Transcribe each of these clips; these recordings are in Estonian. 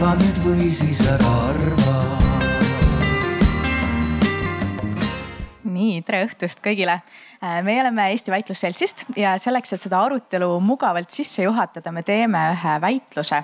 arva nüüd või siis ära arva nii, tere õhtust kõigile. Äh, meie oleme Eesti Väitlusseltsist ja selleks, et seda arutelu mugavalt sisse juhatada, me teeme ühe väitluse.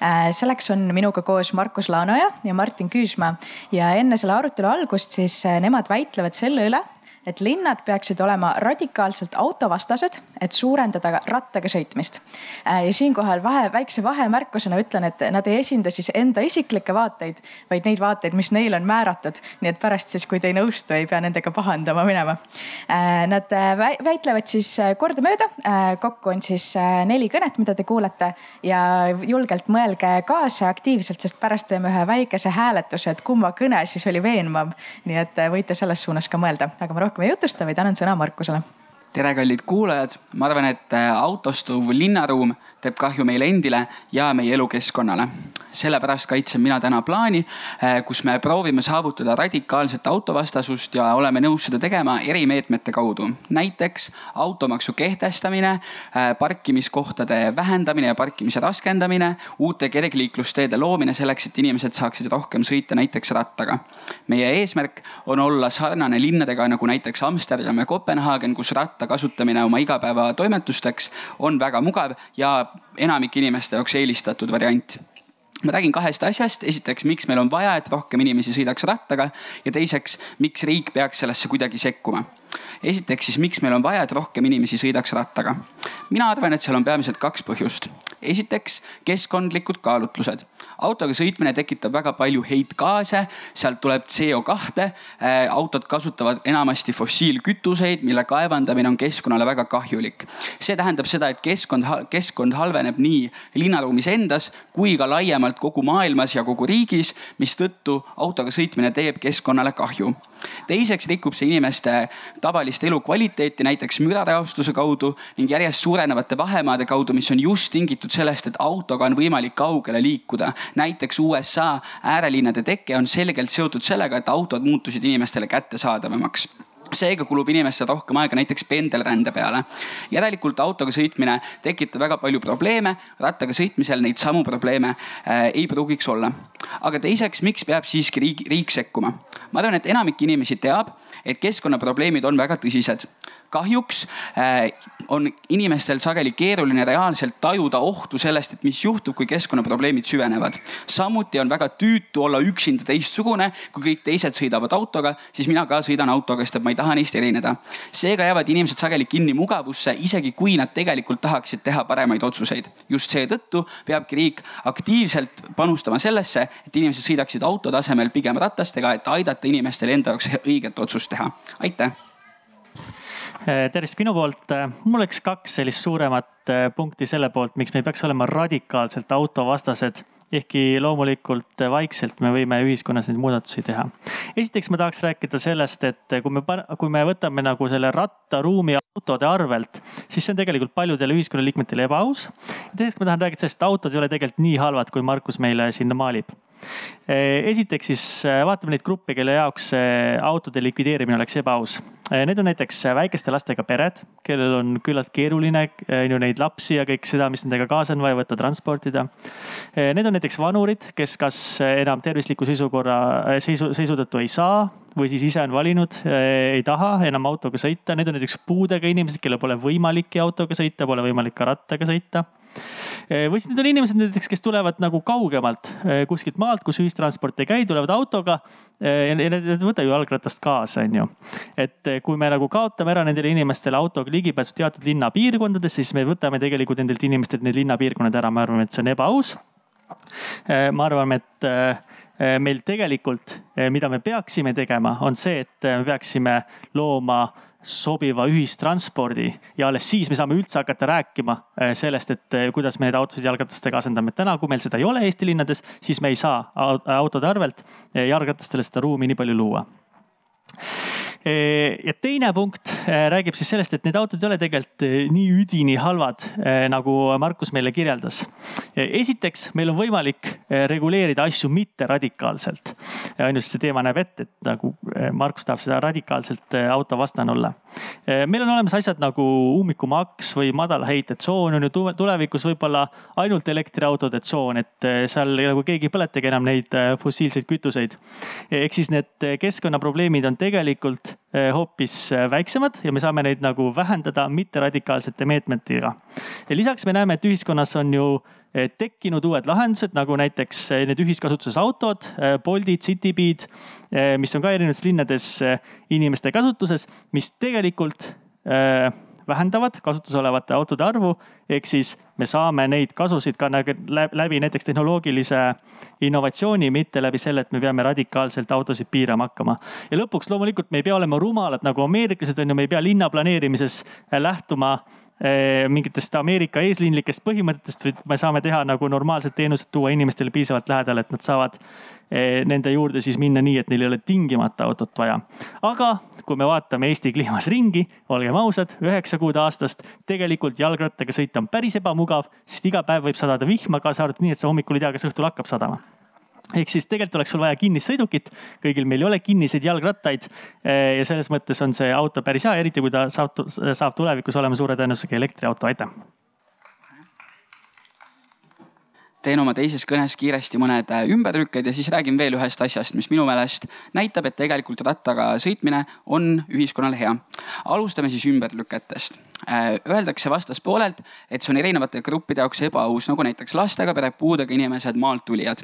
Äh, selleks on minuga koos Markus Laanoja ja Martin Küüsma ja enne selle arutelu algust siis äh, nemad väitlevad selle üle, et linnad peaksid olema radikaalselt autovastased, et suurendada rattaga sõitmist. Äh, ja siinkohal vahe, väikse vahemärkusena ütlen, et nad ei esinda siis enda isiklikke vaateid, vaid neid vaateid, mis neile on määratud. nii et pärast siis, kui te ei nõustu, ei pea nendega pahandama minema. Äh, nad äh, väitlevad siis kordamööda. kokku on siis neli kõnet, mida te kuulete ja julgelt mõelge kaasa aktiivselt, sest pärast teeme ühe väikese hääletuse, et kumma kõne siis oli veenvam. nii et võite selles suunas ka mõelda, aga ma rohkem ei jutusta, vaid annan sõna Markusele. Tere, kallid kuulajad, ma arvan, et autostuv linnaruum teeb kahju meile endile ja meie elukeskkonnale. sellepärast kaitsen mina täna plaani, eh, kus me proovime saavutada radikaalset autovastasust ja oleme nõus seda tegema erimeetmete kaudu. näiteks automaksu kehtestamine, eh, parkimiskohtade vähendamine ja parkimise raskendamine, uute kergliiklusteede loomine selleks, et inimesed saaksid rohkem sõita näiteks rattaga. meie eesmärk on olla sarnane linnadega nagu näiteks Amsterdam ja Kopenhaagen, kus ratta kasutamine oma igapäevatoimetusteks on väga mugav ja enamike inimeste jaoks eelistatud variant ma räägin kahest asjast, esiteks, miks meil on vaja, et rohkem inimesi sõidaks rattaga ja teiseks, miks riik peaks sellesse kuidagi sekkuma. esiteks siis, miks meil on vaja, et rohkem inimesi sõidaks rattaga. mina arvan, et seal on peamiselt kaks põhjust. esiteks keskkondlikud kaalutlused autoga sõitmine tekitab väga palju heitgaase, sealt tuleb CO2. Äh, autod kasutavad enamasti fossiilkütuseid, mille kaevandamine on keskkonnale väga kahjulik. see tähendab seda, et keskkond, keskkond halveneb nii linnaruumis endas kui ka laiemalt kogu maailmas ja kogu riigis, mistõttu autoga sõitmine teeb keskkonnale kahju teiseks rikub see inimeste tavalist elukvaliteeti näiteks mürareostuse kaudu ning järjest suurenevate vahemaade kaudu, mis on just tingitud sellest, et autoga on võimalik kaugele liikuda. Näiteks USA äärelinnade teke on selgelt seotud sellega, et autod muutusid inimestele kättesaadavamaks seega kulub inimestel rohkem aega näiteks pendelrände peale. järelikult autoga sõitmine tekitab väga palju probleeme, rattaga sõitmisel neid samu probleeme äh, ei pruugiks olla. aga teiseks, miks peab siiski riik, riik sekkuma? ma arvan, et enamik inimesi teab, et keskkonnaprobleemid on väga tõsised kahjuks äh, on inimestel sageli keeruline reaalselt tajuda ohtu sellest, et mis juhtub, kui keskkonnaprobleemid süvenevad. samuti on väga tüütu olla üksinda teistsugune, kui kõik teised sõidavad autoga, siis mina ka sõidan autoga, sest et ma ei taha neist erineda. seega jäävad inimesed sageli kinni mugavusse, isegi kui nad tegelikult tahaksid teha paremaid otsuseid. just seetõttu peabki riik aktiivselt panustama sellesse, et inimesed sõidaksid autode asemel pigem ratastega, et aidata inimestel enda jaoks õiget otsust teha. aitäh tervist minu poolt. Eh, mul oleks kaks sellist suuremat eh, punkti selle poolt, miks me ei peaks olema radikaalselt autovastased ehkki loomulikult vaikselt me võime ühiskonnas neid muudatusi teha. esiteks ma tahaks rääkida sellest, et kui me, kui me võtame nagu selle rattaruumi autode arvelt, siis see on tegelikult paljudele ühiskonnaliikmetele ebaaus. teiseks ma tahan rääkida sellest, et autod ei ole tegelikult nii halvad, kui Markus meile sinna maalib esiteks siis vaatame neid gruppe, kelle jaoks autode likvideerimine oleks ebaaus. Need on näiteks väikeste lastega pered, kellel on küllalt keeruline on ju neid lapsi ja kõik seda, mis nendega kaasa on vaja võtta, transportida. Need on näiteks vanurid, kes kas enam tervisliku seisukorra, seisu, seisu tõttu ei saa või siis ise on valinud, ei taha enam autoga sõita. Need on näiteks puudega inimesed, kellel pole võimalikki autoga sõita, pole võimalik ka rattaga sõita või siis need on inimesed näiteks, kes tulevad nagu kaugemalt kuskilt maalt, kus ühistransport ei käi, tulevad autoga. ja need ei võta ju jalgratast kaasa, on ju. et kui me nagu kaotame ära nendele inimestele autoga ligipääsu teatud linnapiirkondades, siis me võtame tegelikult nendelt inimestelt need linnapiirkonnad ära, me arvame, et see on ebaaus. ma arvan, et meil tegelikult, mida me peaksime tegema, on see, et me peaksime looma sobiva ühistranspordi ja alles siis me saame üldse hakata rääkima äh, sellest, et äh, kuidas me neid autosid jalgratastega asendame. täna, kui meil seda ei ole Eesti linnades, siis me ei saa autode arvelt äh, jalgratastele seda ruumi nii palju luua ja teine punkt räägib siis sellest, et need autod ei ole tegelikult nii üdini halvad, nagu Markus meile kirjeldas. esiteks, meil on võimalik reguleerida asju mitte radikaalselt. ainult see teema näeb ette, et nagu Markus tahab seda radikaalselt auto vastane olla. meil on olemas asjad nagu ummikumaks või madalheitetsoon on ju tulevikus võib-olla ainult elektriautode tsoon, et seal nagu keegi ei põletagi enam neid fossiilseid kütuseid. ehk siis need keskkonnaprobleemid on tegelikult eh, hoopis eh, väiksemad ja me saame neid nagu vähendada mitteradikaalsete meetmetega. lisaks me näeme, et ühiskonnas on ju eh, tekkinud uued lahendused, nagu näiteks need ühiskasutuses autod, Boltid, Citybeed, mis on ka erinevates linnades inimeste kasutuses, mis tegelikult vähendavad kasutusel olevate autode arvu. ehk siis me saame neid kasusid ka läbi näiteks tehnoloogilise innovatsiooni, mitte läbi selle, et me peame radikaalselt autosid piirama hakkama. ja lõpuks loomulikult me ei pea olema rumalad nagu ameeriklased on ju, me ei pea linna planeerimises lähtuma Eh, mingitest Ameerika eesliinlikest põhimõtetest, vaid me saame teha nagu normaalsed teenused, tuua inimestele piisavalt lähedale, et nad saavad eh, nende juurde siis minna nii, et neil ei ole tingimata autot vaja. aga kui me vaatame Eesti kliimas ringi, olgem ausad, üheksa kuud aastast tegelikult jalgrattaga sõita on päris ebamugav, sest iga päev võib sadada vihma, kaasa arvatud nii, et sa hommikul ei tea, kas õhtul hakkab sadama ehk siis tegelikult oleks sul vaja kinnist sõidukit, kõigil meil ei ole kinniseid jalgrattaid. ja selles mõttes on see auto päris hea, eriti kui ta saab, saab tulevikus olema suure tõenäosusega elektriauto, aitäh. Teen oma teises kõnes kiiresti mõned äh, ümberlükked ja siis räägin veel ühest asjast, mis minu meelest näitab, et tegelikult rattaga sõitmine on ühiskonnale hea. alustame siis ümberlüketest Äh, öeldakse vastaspoolelt, et see on erinevate gruppide jaoks ebaaus, nagu näiteks lastega pered, puudega inimesed, maalt tulijad.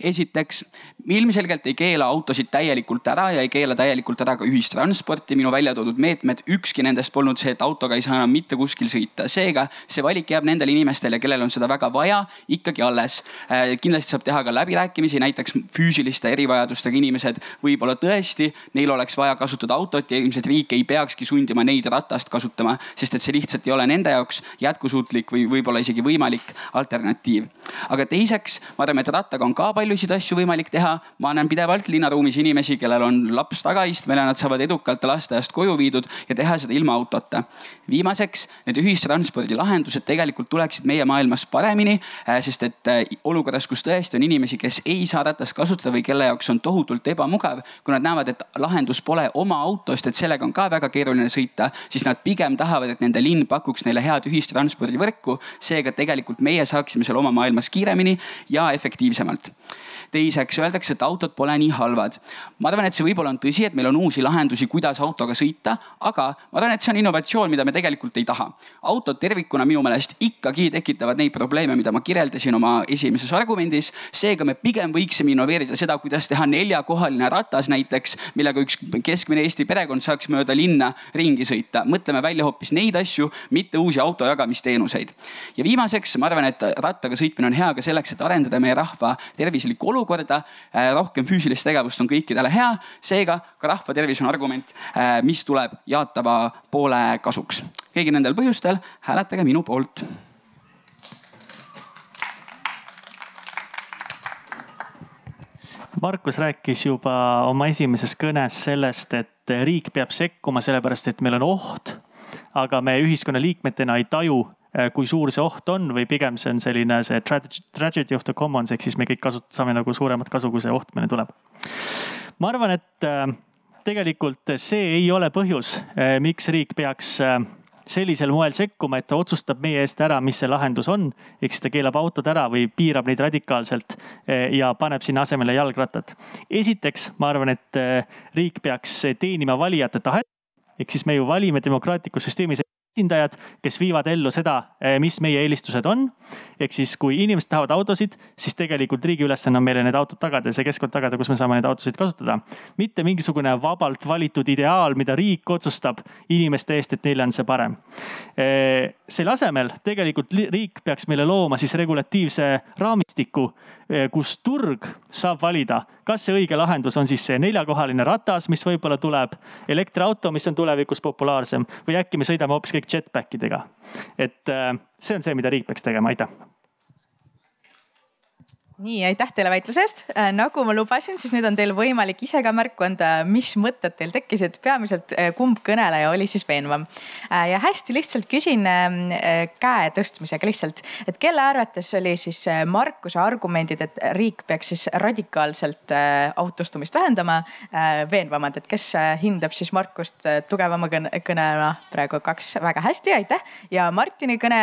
esiteks, ilmselgelt ei keela autosid täielikult ära ja ei keela täielikult ära ka ühistransporti. minu välja toodud meetmed, ükski nendest polnud see, et autoga ei saa enam mitte kuskil sõita. seega see valik jääb nendele inimestele, kellel on seda väga vaja, ikkagi alles. Äh, kindlasti saab teha ka läbirääkimisi, näiteks füüsiliste erivajadustega inimesed, võib-olla tõesti, neil oleks vaja kasutada autot ja ilmselt riik ei peakski sundima neid ratast kasutama, sest et see lihtsalt ei ole nende jaoks jätkusuutlik või võib-olla isegi võimalik alternatiiv. aga teiseks, ma arvan, et rattaga on ka paljusid asju võimalik teha. ma näen pidevalt linnaruumis inimesi, kellel on laps tagaistmel ja nad saavad edukalt lasteaiast koju viidud ja teha seda ilma autota. viimaseks, need ühistranspordilahendused tegelikult tuleksid meie maailmas paremini, äh, sest et äh, olukorras, kus tõesti on inimesi, kes ei saa ratast kasutada või kelle jaoks on tohutult ebamugav, kui nad näevad, et lahendus pole oma autost, et sellega on ka väga keeruline sõita, siis nad pigem tahavad, et nende linn pakuks neile head ühistranspordivõrku. seega tegelikult meie saaksime seal oma maailmas kiiremini ja efektiivsemalt teiseks öeldakse, et autod pole nii halvad. ma arvan, et see võib-olla on tõsi, et meil on uusi lahendusi, kuidas autoga sõita, aga ma arvan, et see on innovatsioon, mida me tegelikult ei taha. autod tervikuna minu meelest ikkagi tekitavad neid probleeme, mida ma kirjeldasin oma esimeses argumendis. seega me pigem võiksime innoveerida seda, kuidas teha neljakohaline ratas näiteks, millega üks keskmine Eesti perekond saaks mööda linna ringi sõita. mõtleme välja hoopis neid asju, mitte uusi auto jagamisteenuseid. ja viimaseks, ma arvan, et rattaga sõitmine on hea ka selleks, et arendada meie rahva tervislikku olukorda olukorda. Äh, rohkem füüsilist tegevust on kõikidele hea, seega ka rahva tervis on argument, äh, mis tuleb jaatava poole kasuks. kõigil nendel põhjustel hääletage minu poolt Markus rääkis juba oma esimeses kõnes sellest, et riik peab sekkuma, sellepärast et meil on oht. aga me ühiskonnaliikmetena ei taju Äh, kui suur see oht on või pigem see on selline see tragedy of the commons ehk siis me kõik kasut-, saame nagu suuremat kasu, kui see oht meile tuleb. ma arvan, et äh, tegelikult see ei ole põhjus, äh, miks riik peaks sellisel moel sekkuma, et ta otsustab meie eest ära, mis see lahendus on. ehk siis ta keelab autod ära või piirab neid radikaalselt ja paneb sinna asemele jalgrattad. esiteks, ma arvan, et riik peaks teenima valijate tahet. ehk siis me ju valime demokraatlikus süsteemis esindajad, kes viivad ellu seda, eh, mis meie eelistused on. ehk siis, kui inimesed tahavad autosid, siis tegelikult riigi ülesanne on meile need autod tagada ja see keskkond tagada, kus me saame neid autosid kasutada. mitte mingisugune vabalt valitud ideaal, mida riik otsustab inimeste eest, et neile on see parem. Eh, selle asemel tegelikult riik peaks meile looma siis regulatiivse raamistiku, eh, kus turg saab valida kas see õige lahendus on siis see neljakohaline ratas, mis võib-olla tuleb, elektriauto, mis on tulevikus populaarsem või äkki me sõidame hoopis kõik jetpack idega. et äh, see on see, mida riik peaks tegema, aitäh nii, aitäh teile väitluse eest. Äh, nagu ma lubasin, siis nüüd on teil võimalik ise ka märku anda, mis mõtted teil tekkisid, peamiselt äh, kumb kõneleja oli siis veenvam. Äh, ja hästi lihtsalt küsin käe tõstmisega lihtsalt, et kelle arvates oli siis Markuse argumendid, et riik peaks siis radikaalselt autostumist vähendama, veenvamad, et kes hindab siis Markust tugevama kõnena praegu kaks väga hästi, aitäh. ja Martini kõne,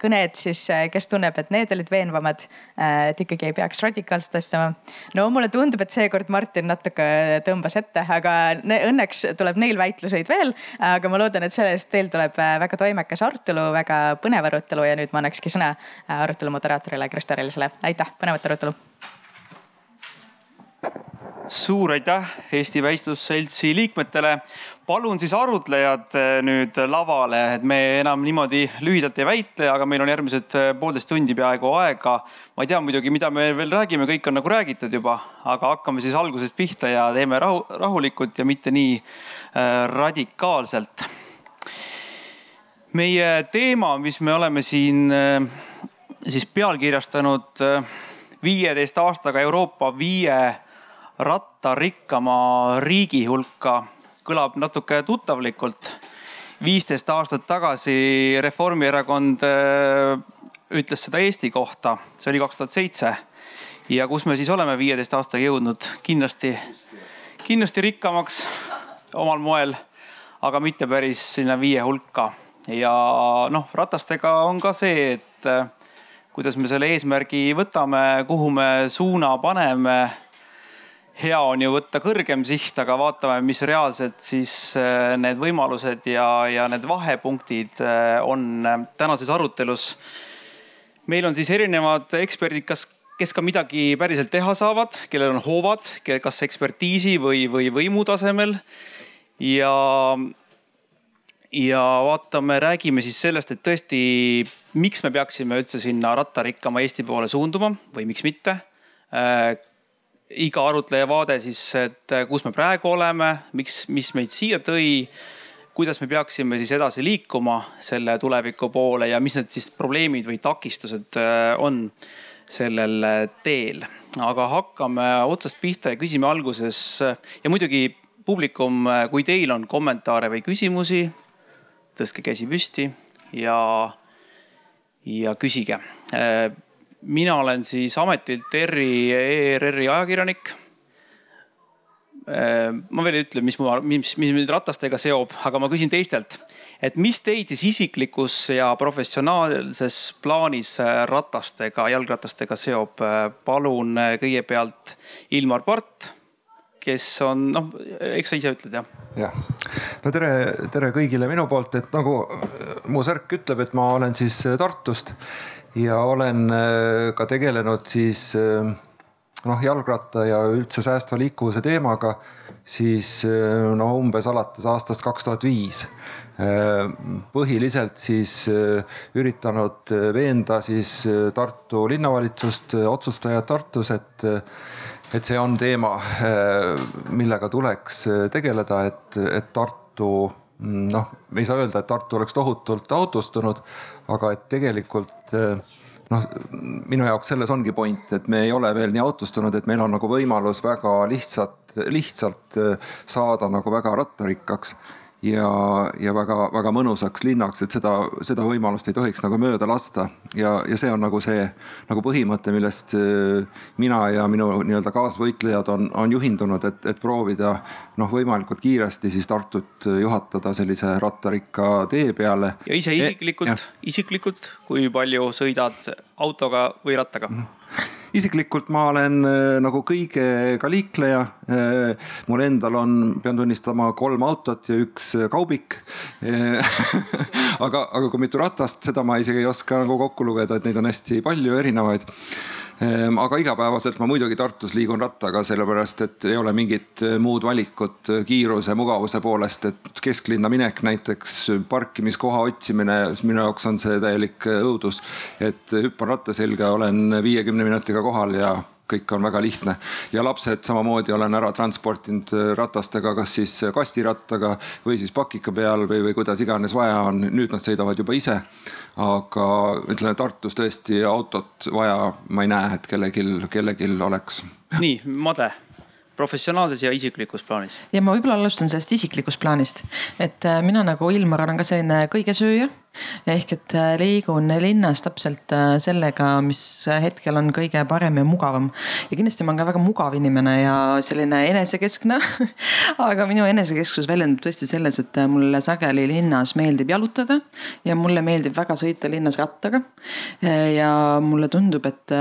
kõned siis, kes tunneb, et need olid veenvamad, et ikkagi ei peaks radikaalselt asjama. no mulle tundub, et seekord Martin natuke tõmbas ette, aga õnneks tuleb neil väitluseid veel. aga ma loodan, et sellest teil tuleb äh, väga toimekas arutelu, väga põnev arutelu ja nüüd ma annakski sõna äh, arutelu moderaatorile Kristo Erilisele. aitäh, põnevat arutelu suur aitäh Eesti Väistlusseltsi liikmetele. palun siis arutlejad eh, nüüd lavale, et me enam niimoodi lühidalt ei väitle, aga meil on järgmised eh, poolteist tundi peaaegu aega. ma ei tea muidugi, mida me veel räägime, kõik on nagu räägitud juba, aga hakkame siis algusest pihta ja teeme rahu, rahulikult ja mitte nii äh, radikaalselt. meie teema, mis me oleme siin siis pealkirjastanud viieteist aastaga Euroopa viie rattarikkama riigi hulka kõlab natuke tuttavlikult. viisteist aastat tagasi Reformierakond äh, ütles seda Eesti kohta, see oli kaks tuhat seitse. ja kus me siis oleme viieteist aastaga jõudnud, kindlasti, kindlasti rikkamaks omal moel, aga mitte päris sinna viie hulka. ja noh, ratastega on ka see, et äh, kuidas me selle eesmärgi võtame, kuhu me suuna paneme hea on ju võtta kõrgem siht, aga vaatame, mis reaalselt siis äh, need võimalused ja, ja need vahepunktid äh, on äh, tänases arutelus. meil on siis erinevad eksperdid, kas, kes ka midagi päriselt teha saavad, kellel on hoovad, kas ekspertiisi või, või võimu tasemel. ja, ja vaatame, räägime siis sellest, et tõesti, miks me peaksime üldse sinna rattarikkama Eesti poole suunduma või miks mitte iga arutleja vaade siis, et äh, kus me praegu oleme, miks, mis meid siia tõi, kuidas me peaksime siis edasi liikuma selle tuleviku poole ja mis need siis probleemid või takistused äh, on sellel äh, teel. aga hakkame otsast pihta ja küsime alguses ja muidugi publikum, kui teil on kommentaare või küsimusi, tõstke käsi püsti ja, ja küsige mina olen siis ametilt ERR-i, ERR-i ajakirjanik. Äh, ma veel ei ütle, mis, mis, mis mind ratastega seob, aga ma küsin teistelt, et mis teid siis isiklikus ja professionaalses plaanis äh, ratastega, jalgratastega seob? Äh, palun kõigepealt Ilmar Part, kes on, noh, eks sa ise ütled jah? jah, no tere, tere kõigile minu poolt, et nagu mu särk ütleb, et ma olen siis Tartust ja olen äh, ka tegelenud siis äh, noh, jalgratta ja üldse säästva liikuvuse teemaga siis äh, no umbes alates aastast kaks tuhat viis. põhiliselt siis üritanud veenda siis Tartu linnavalitsust, otsustajad Tartus, et et see on teema, millega tuleks tegeleda, et, et Tartu noh, me ei saa öelda, et Tartu oleks tohutult autostunud, aga et tegelikult noh, minu jaoks selles ongi point, et me ei ole veel nii autostunud, et meil on nagu võimalus väga lihtsalt, lihtsalt saada nagu väga rattarikkaks ja, ja väga-väga mõnusaks linnaks, et seda, seda võimalust ei tohiks nagu mööda lasta. ja, ja see on nagu see nagu põhimõte, millest äh, mina ja minu nii-öelda kaasvõitlejad on, on juhindunud, et, et proovida noh, võimalikult kiiresti siis Tartut juhatada sellise rattarikka tee peale. ja ise e- isiklikult e, isiklikult, kui palju sõidad autoga või rattaga mm? -hmm isiklikult ma olen äh, nagu kõigega liikleja. Äh, mul endal on, pean tunnistama, kolm autot ja üks äh, kaubik aga, aga kui mitu ratast, seda ma isegi ei oska nagu kokku lugeda, et neid on hästi palju erinevaid aga igapäevaselt ma muidugi Tartus liigun rattaga, sellepärast et ei ole mingit eh, muud valikut eh, kiiruse, mugavuse poolest, et kesklinna minek näiteks, parkimiskoha otsimine, minu jaoks on see täielik eh, õudus. et hüppan ratta selga, olen viiekümne minutiga kohal ja kõik on väga lihtne ja lapsed samamoodi olen ära transportinud ratastega, kas siis kastirattaga või siis pakika peal või, või kuidas iganes vaja on, nüüd nad sõidavad juba ise. aga ütleme Tartus tõesti autot vaja, ma ei näe, et kellelgi, kellelgi oleks. nii, Made professionaalses ja isiklikus plaanis? ja ma võib-olla alustan sellest isiklikust plaanist, et äh, mina nagu Ilmar olen ka selline kõigesööja ehk et äh, liigun linnas täpselt äh, sellega, mis hetkel on kõige parem ja mugavam. ja kindlasti ma olen ka väga mugav inimene ja selline enesekeskne aga minu enesekesksus väljendub tõesti selles, et äh, mulle sageli linnas meeldib jalutada ja mulle meeldib väga sõita linnas rattaga. ja mulle tundub, et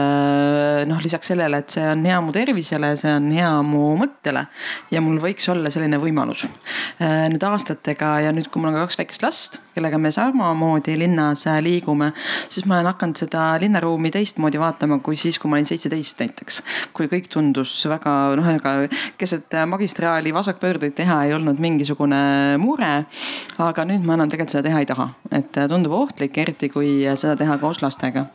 noh, lisaks sellele, et see on hea mu tervisele, see on hea mu mõttele ja mul võiks olla selline võimalus. nüüd aastatega ja nüüd, kui mul on ka kaks väikest last, kellega me sama samamoodi linnas liigume, siis ma olen hakanud seda linnaruumi teistmoodi vaatama kui siis, kui ma olin seitseteist näiteks. kui kõik tundus väga noh, ega keset magistraali vasakpöördeid teha ei olnud mingisugune mure. aga nüüd ma enam tegelikult seda teha ei taha, et tundub ohtlik, eriti kui seda teha koos lastega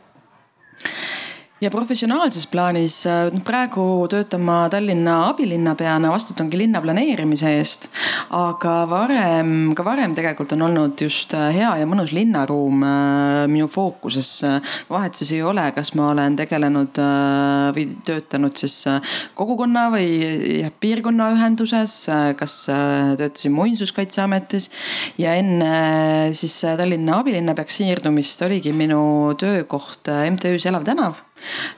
ja professionaalses plaanis äh, praegu töötan ma Tallinna abilinnapeana, vastutangi linna planeerimise eest. aga varem, ka varem tegelikult on olnud just äh, hea ja mõnus linnaruum äh, minu fookuses. vahet siis ei ole, kas ma olen tegelenud või töötanud siis kogukonna või piirkonnaühenduses, kas töötasin muinsuskaitseametis. ja enne siis Tallinna abilinnapeaks siirdumist oligi minu töökoht MTÜ-s Elav tänav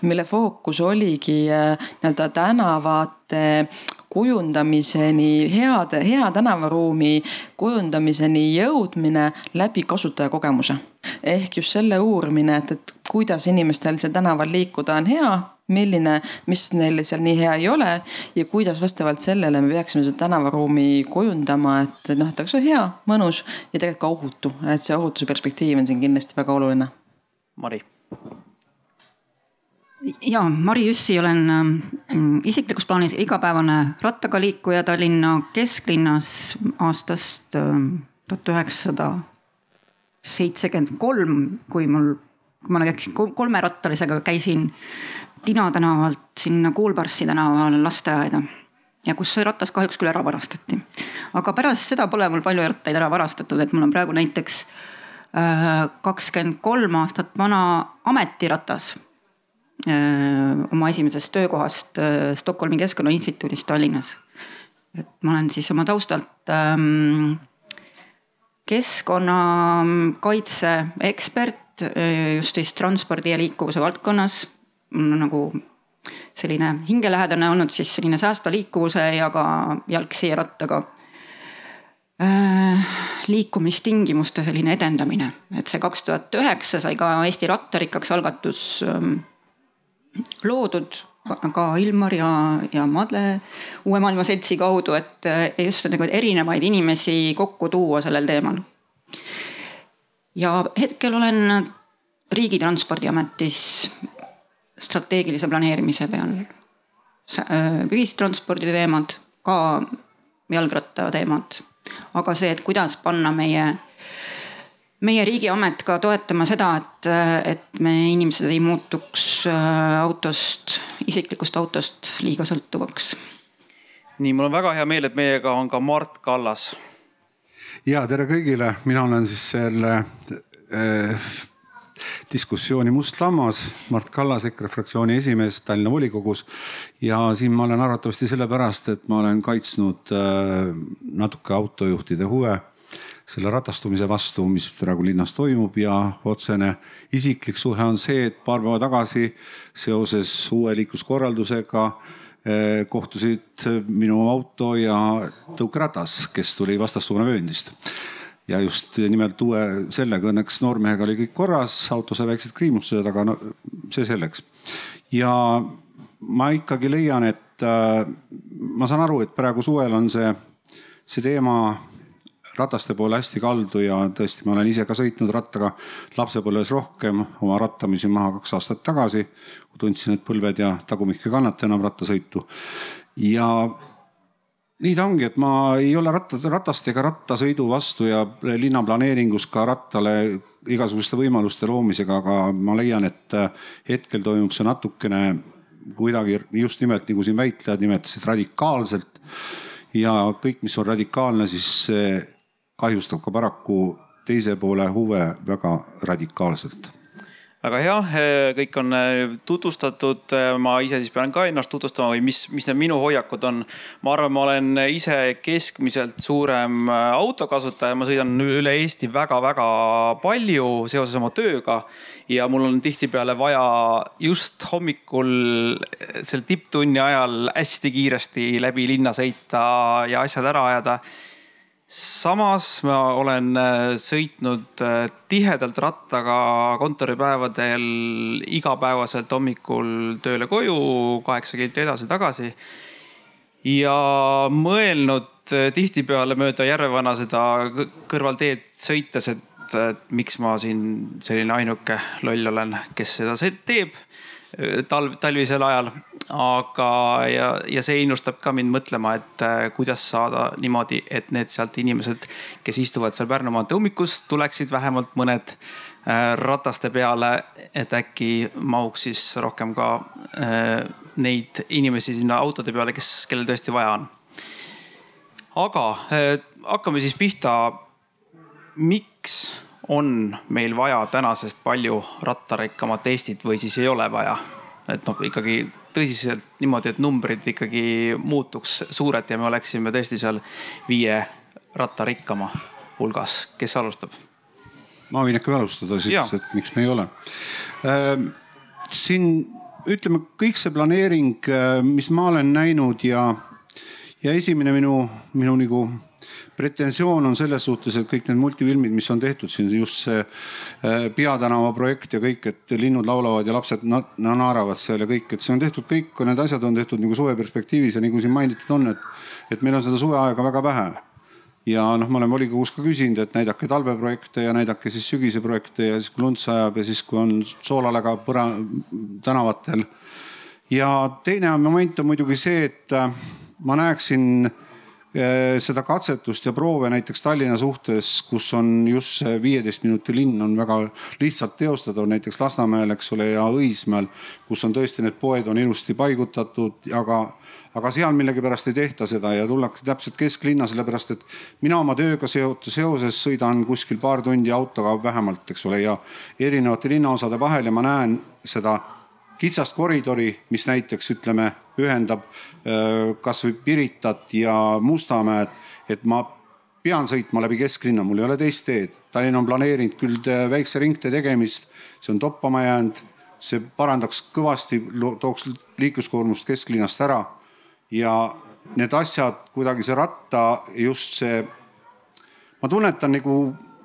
mille fookus oligi äh, nii-öelda tänavate kujundamiseni, heade, hea tänavaruumi kujundamiseni jõudmine läbi kasutajakogemuse. ehk just selle uurimine, et, et kuidas inimestel seal tänaval liikuda on hea, milline, mis neil seal nii hea ei ole ja kuidas vastavalt sellele me peaksime seda tänavaruumi kujundama, et noh, et oleks hea, mõnus ja tegelikult ka ohutu, et see ohutuse perspektiiv on siin kindlasti väga oluline. Mari ja Mari Jüssi olen ähm, isiklikus plaanis igapäevane rattaga liikuja Tallinna kesklinnas aastast ähm, tuhat üheksasada seitsekümmend kolm, kui mul, kui ma läksin kolmerattalisega, käisin Tina tänavalt sinna Kuulbarssi tänavale lasteaeda ja kus see ratas kahjuks küll ära varastati. aga pärast seda pole mul palju rattaid ära varastatud, et mul on praegu näiteks äh, kakskümmend kolm aastat vana ametiratas oma esimesest töökohast äh, Stockholmi Keskkonnainstituudis Tallinnas. et ma olen siis oma taustalt ähm, keskkonnakaitse ekspert äh, just siis transpordi ja liikuvuse valdkonnas. mul on nagu selline hingelähedane olnud siis selline säästva liikuvuse ja ka jalgsi ja rattaga äh, liikumistingimuste selline edendamine, et see kaks tuhat üheksa sai ka Eesti rattarikkaks algatus ähm, loodud ka Ilmar ja, ja Madle Uue Maailma Seltsi kaudu, et just nagu erinevaid inimesi kokku tuua sellel teemal. ja hetkel olen Riigitranspordiametis strateegilise planeerimise peal. ühistranspordi teemad, ka jalgratta teemad, aga see, et kuidas panna meie meie riigiamet ka toetama seda, et, et me inimesed ei muutuks äh, autost, isiklikust autost liiga sõltuvaks. nii, mul on väga hea meel, et meiega on ka Mart Kallas. ja tere kõigile, mina olen siis selle äh, diskussiooni must lammas, Mart Kallas, EKRE fraktsiooni esimees Tallinna volikogus. ja siin ma olen arvatavasti sellepärast, et ma olen kaitsnud äh, natuke autojuhtide huve selle ratastumise vastu, mis praegu linnas toimub ja otsene isiklik suhe on see, et paar päeva tagasi seoses uue liikluskorraldusega eh, kohtusid minu auto ja tõukeratas, kes tuli vastassuuna vööndist ja just nimelt uue sellega õnneks noormehega oli kõik korras, auto sai väiksed kriimustused, aga no see selleks. ja ma ikkagi leian, et äh, ma saan aru, et praegu suvel on see, see teema rataste poole hästi kaldu ja tõesti, ma olen ise ka sõitnud rattaga lapsepõlves rohkem, oma rattamisi maha kaks aastat tagasi. tundsin, et põlved ja tagumik ei kannata enam rattasõitu. ja nii ta ongi, et ma ei ole ratta, ratast ega rattasõidu vastu ja linnaplaneeringus ka rattale igasuguste võimaluste loomisega, aga ma leian, et hetkel toimub see natukene kuidagi just nimelt nagu siin väitlejad nimetasid radikaalselt. ja kõik, mis on radikaalne, siis kahjustab ka paraku teise poole huve väga radikaalselt väga hea, kõik on äh, tutvustatud, ma ise siis pean ka ennast tutvustama või mis, mis need minu hoiakud on. ma arvan, ma olen ise keskmiselt suurem autokasutaja, ma sõidan üle Eesti väga-väga palju seoses oma tööga. ja mul on tihtipeale vaja just hommikul selle tipptunni ajal hästi kiiresti läbi linna sõita ja asjad ära ajada samas ma olen äh, sõitnud äh, tihedalt rattaga kontoripäevadel igapäevaselt hommikul tööle koju, kaheksa kilti edasi-tagasi. ja mõelnud äh, tihtipeale mööda Järvevana seda kõrvalteed sõites, et, et miks ma siin selline ainuke loll olen, kes seda teeb talv, talvisel ajal. aga, ja, ja see innustab ka mind mõtlema, et äh, kuidas saada niimoodi, et need sealt inimesed, kes istuvad seal Pärnu maantee ummikus, tuleksid vähemalt mõned äh, rataste peale, et äkki mahuks siis rohkem ka äh, neid inimesi sinna autode peale, kes, kellel tõesti vaja on. aga hakkame siis pihta. miks on meil vaja tänasest palju rattarikkamat Eestit või siis ei ole vaja? et noh, ikkagi tõsiselt niimoodi, et numbrid ikkagi muutuks suured ja me oleksime tõesti seal viie rattarikkama hulgas. kes alustab? ma võin äkki alustada siis, et miks me ei ole äh,. siin ütleme, kõik see planeering, mis ma olen näinud ja, ja esimene minu, minu nagu pretensioon on selles suhtes, et kõik need multifilmid, mis on tehtud siin, just see äh, Peatänava projekt ja kõik, et linnud laulavad ja lapsed na naeravad seal ja kõik, et see on tehtud, kõik need asjad on tehtud nagu suve perspektiivis ja nagu siin mainitud on, et, et meil on seda suveaega väga vähe ja noh, ma olen volikogus ka küsinud, et näidake talveprojekte ja näidake siis sügise projekte ja siis kui lund sajab ja siis, kui on soolaläga põra-, tänavatel. ja teine moment on muidugi see, et äh, ma näeksin seda katsetust ja proove näiteks Tallinna suhtes, kus on just see viieteist minuti linn on väga lihtsalt teostatav, näiteks Lasnamäel, eks ole, ja Õismäel, kus on tõesti need poed on ilusti paigutatud, aga, aga seal millegipärast ei tehta seda ja tullakse täpselt kesklinna, sellepärast et mina oma tööga seoses sõidan kuskil paar tundi autoga vähemalt, eks ole, ja erinevate linnaosade vahel ja ma näen seda kitsast koridori, mis näiteks ütleme, ühendab äh, kasvõi Piritat ja Mustamäed, et ma pean sõitma läbi kesklinna, mul ei ole teist teed. Tallinn on planeerinud küll äh, väikse ringtee tegemist, see on toppama jäänud, see parandaks kõvasti, tooks liikluskoormust kesklinnast ära ja need asjad kuidagi see ratta, just see, ma tunnetan nagu,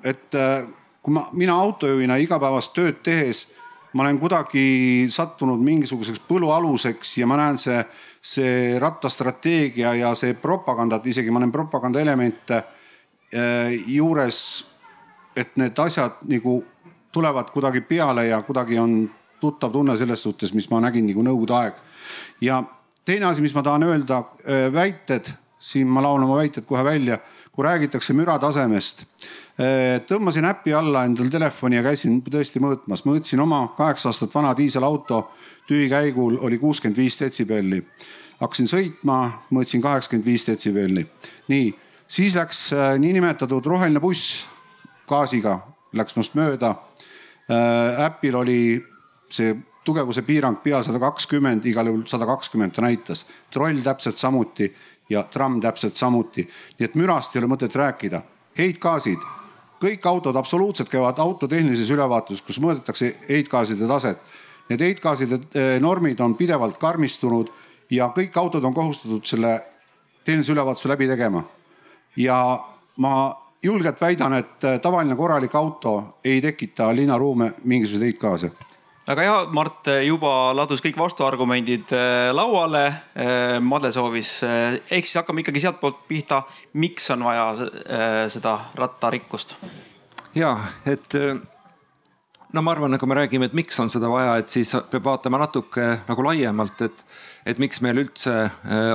et äh, kui ma, mina autojuhina igapäevast tööd tehes ma olen kuidagi sattunud mingisuguseks põlualuseks ja ma näen see, see rattastrateegia ja see propaganda, et isegi ma näen propaganda elemente äh, juures. et need asjad nagu tulevad kuidagi peale ja kuidagi on tuttav tunne selles suhtes, mis ma nägin nagu nõukogude aeg. ja teine asi, mis ma tahan öelda, äh, väited, siin ma laon oma väited kohe välja, kui räägitakse müratasemest tõmbasin äpi alla endal telefoni ja käisin tõesti mõõtmas, mõõtsin oma kaheksa aastat vana diiselauto tühikäigul oli kuuskümmend viis detsibelli. hakkasin sõitma, mõõtsin kaheksakümmend viis detsibelli. nii, siis läks äh, niinimetatud roheline buss gaasiga, läks minust mööda. Äh, äpil oli see tugevuse piirang peal sada kakskümmend, igal juhul sada kakskümmend ta näitas. troll täpselt samuti ja tramm täpselt samuti. nii et mürast ei ole mõtet rääkida. heitgaasid kõik autod absoluutselt käivad autotehnilises ülevaatuses, kus mõõdetakse heitgaaside taset. Need heitgaaside eh, normid on pidevalt karmistunud ja kõik autod on kohustatud selle tehnilise ülevaatuse läbi tegema. ja ma julgelt väidan, et eh, tavaline korralik auto ei tekita linnaruume mingisuguseid heitgaase väga hea, Mart juba ladus kõik vastuargumendid äh, lauale. Äh, Madle soovis, ehk siis hakkame ikkagi sealtpoolt pihta. miks on vaja seda rattarikkust? ja, et no ma arvan, kui me räägime, et miks on seda vaja, et siis peab vaatama natuke nagu laiemalt, et, et miks meil üldse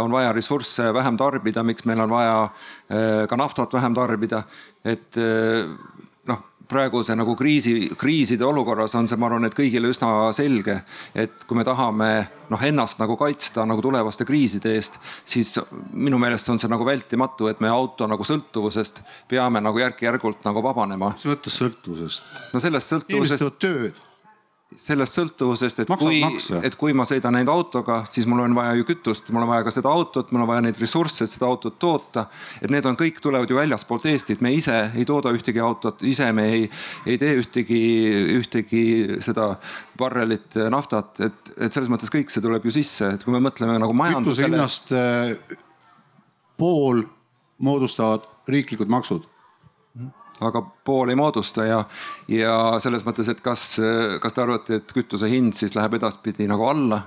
on vaja ressursse vähem tarbida, miks meil on vaja ka naftat vähem tarbida. et praeguse nagu kriisi, kriiside olukorras on see, ma arvan, et kõigile üsna selge, et kui me tahame noh, ennast nagu kaitsta nagu tulevaste kriiside eest, siis minu meelest on see nagu vältimatu, et me auto nagu sõltuvusest peame nagu järk-järgult nagu vabanema. mis mõttes sõltuvusest? no sellest sõltuvusest. inimesed teevad tööd sellest sõltuvusest, et Maksavad kui, et kui ma sõidan ainult autoga, siis mul on vaja ju kütust, mul on vaja ka seda autot, mul on vaja neid ressursse, et seda autot toota. et need on kõik tulevad ju väljaspoolt Eestit, me ise ei tooda ühtegi autot, ise me ei, ei tee ühtegi, ühtegi seda barrelit naftat, et, et selles mõttes kõik see tuleb ju sisse, et kui me mõtleme nagu kütuse majandusele. hinnast äh, pool moodustavad riiklikud maksud aga pool ei moodusta ja, ja selles mõttes, et kas, kas te arvate, et kütuse hind siis läheb edaspidi nagu alla?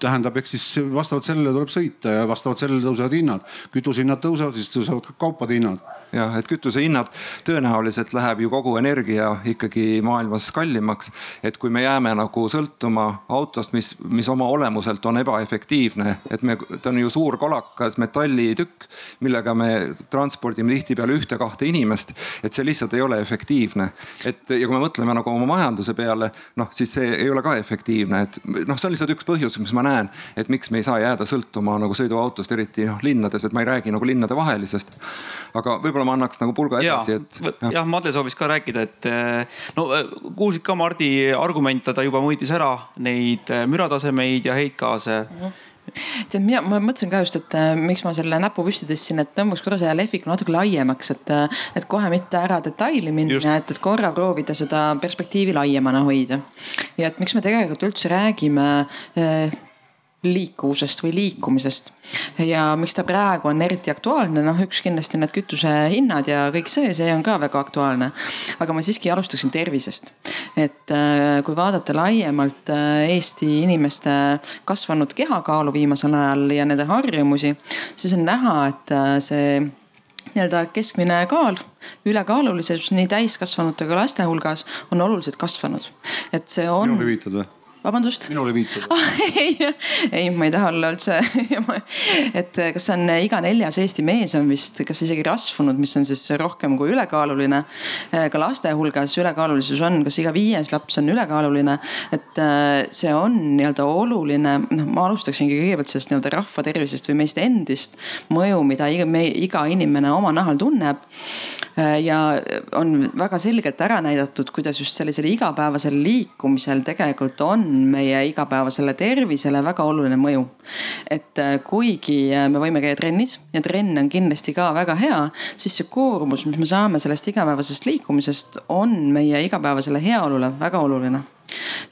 Tähendab, eks siis vastavalt sellele tuleb sõita ja vastavalt sellele tõusevad hinnad. kütusehinnad tõusevad, siis tõusevad ka kaupade hinnad jah, et kütusehinnad tõenäoliselt läheb ju kogu energia ikkagi maailmas kallimaks. et kui me jääme nagu sõltuma autost, mis, mis oma olemuselt on ebaefektiivne, et me, ta on ju suur kolakas metallitükk, millega me transpordime tihtipeale ühte-kahte inimest, et see lihtsalt ei ole efektiivne. et ja kui me mõtleme nagu oma majanduse peale, noh, siis see ei ole ka efektiivne, et noh, see on lihtsalt üks põhjus, mis ma näen, et miks me ei saa jääda sõltuma nagu sõiduautost, eriti noh linnades, et ma ei räägi nagu linnadevahelisest. aga võib-olla ma annaks nagu pulga edasi, et. jah, Madle soovis ka rääkida, et no kuulsid ka Mardi argumente, ta juba mõõtis ära neid müratasemeid ja heitgaase tead, mina, ma mõtlesin ka just, et äh, miks ma selle näpu püsti tõstsin, et tõmbaks korra selle lehviku natuke laiemaks, et, äh, et kohe mitte ära detaili minna, et, et korra proovida seda perspektiivi laiemana hoida. ja et miks me tegelikult üldse räägime äh, liikuvusest või liikumisest. ja miks ta praegu on eriti aktuaalne, noh üks kindlasti need kütusehinnad ja kõik see, see on ka väga aktuaalne. aga ma siiski alustaksin tervisest. et äh, kui vaadata laiemalt äh, Eesti inimeste kasvanud kehakaalu viimasel ajal ja nende harjumusi, siis on näha, et äh, see nii-öelda keskmine kaal, ülekaalulisus nii täiskasvanute kui laste hulgas on oluliselt kasvanud. et see on. minule viitad või? Vabandust? minule viitad ei, ei, ma ei taha olla üldse et kas see on iga neljas Eesti mees on vist, kas isegi rasvunud, mis on siis rohkem kui ülekaaluline. ka laste hulgas ülekaalulisus on, kas iga viies laps on ülekaaluline. et äh, see on nii-öelda oluline, noh, ma alustaksingi kõigepealt sellest nii-öelda rahva tervisest või meist endist. mõju, mida iga, iga inimene oma nahal tunneb. Äh, ja on väga selgelt ära näidatud, kuidas just sellisel igapäevasel liikumisel tegelikult on meie igapäevasele tervisele väga oluline mõju. et äh, kuigi äh, me võime käia trennis ja trenn on kindlasti ka väga hea, siis see koormus, mis me saame sellest igapäevasest liikumisest, on meie igapäevasele heaolule väga oluline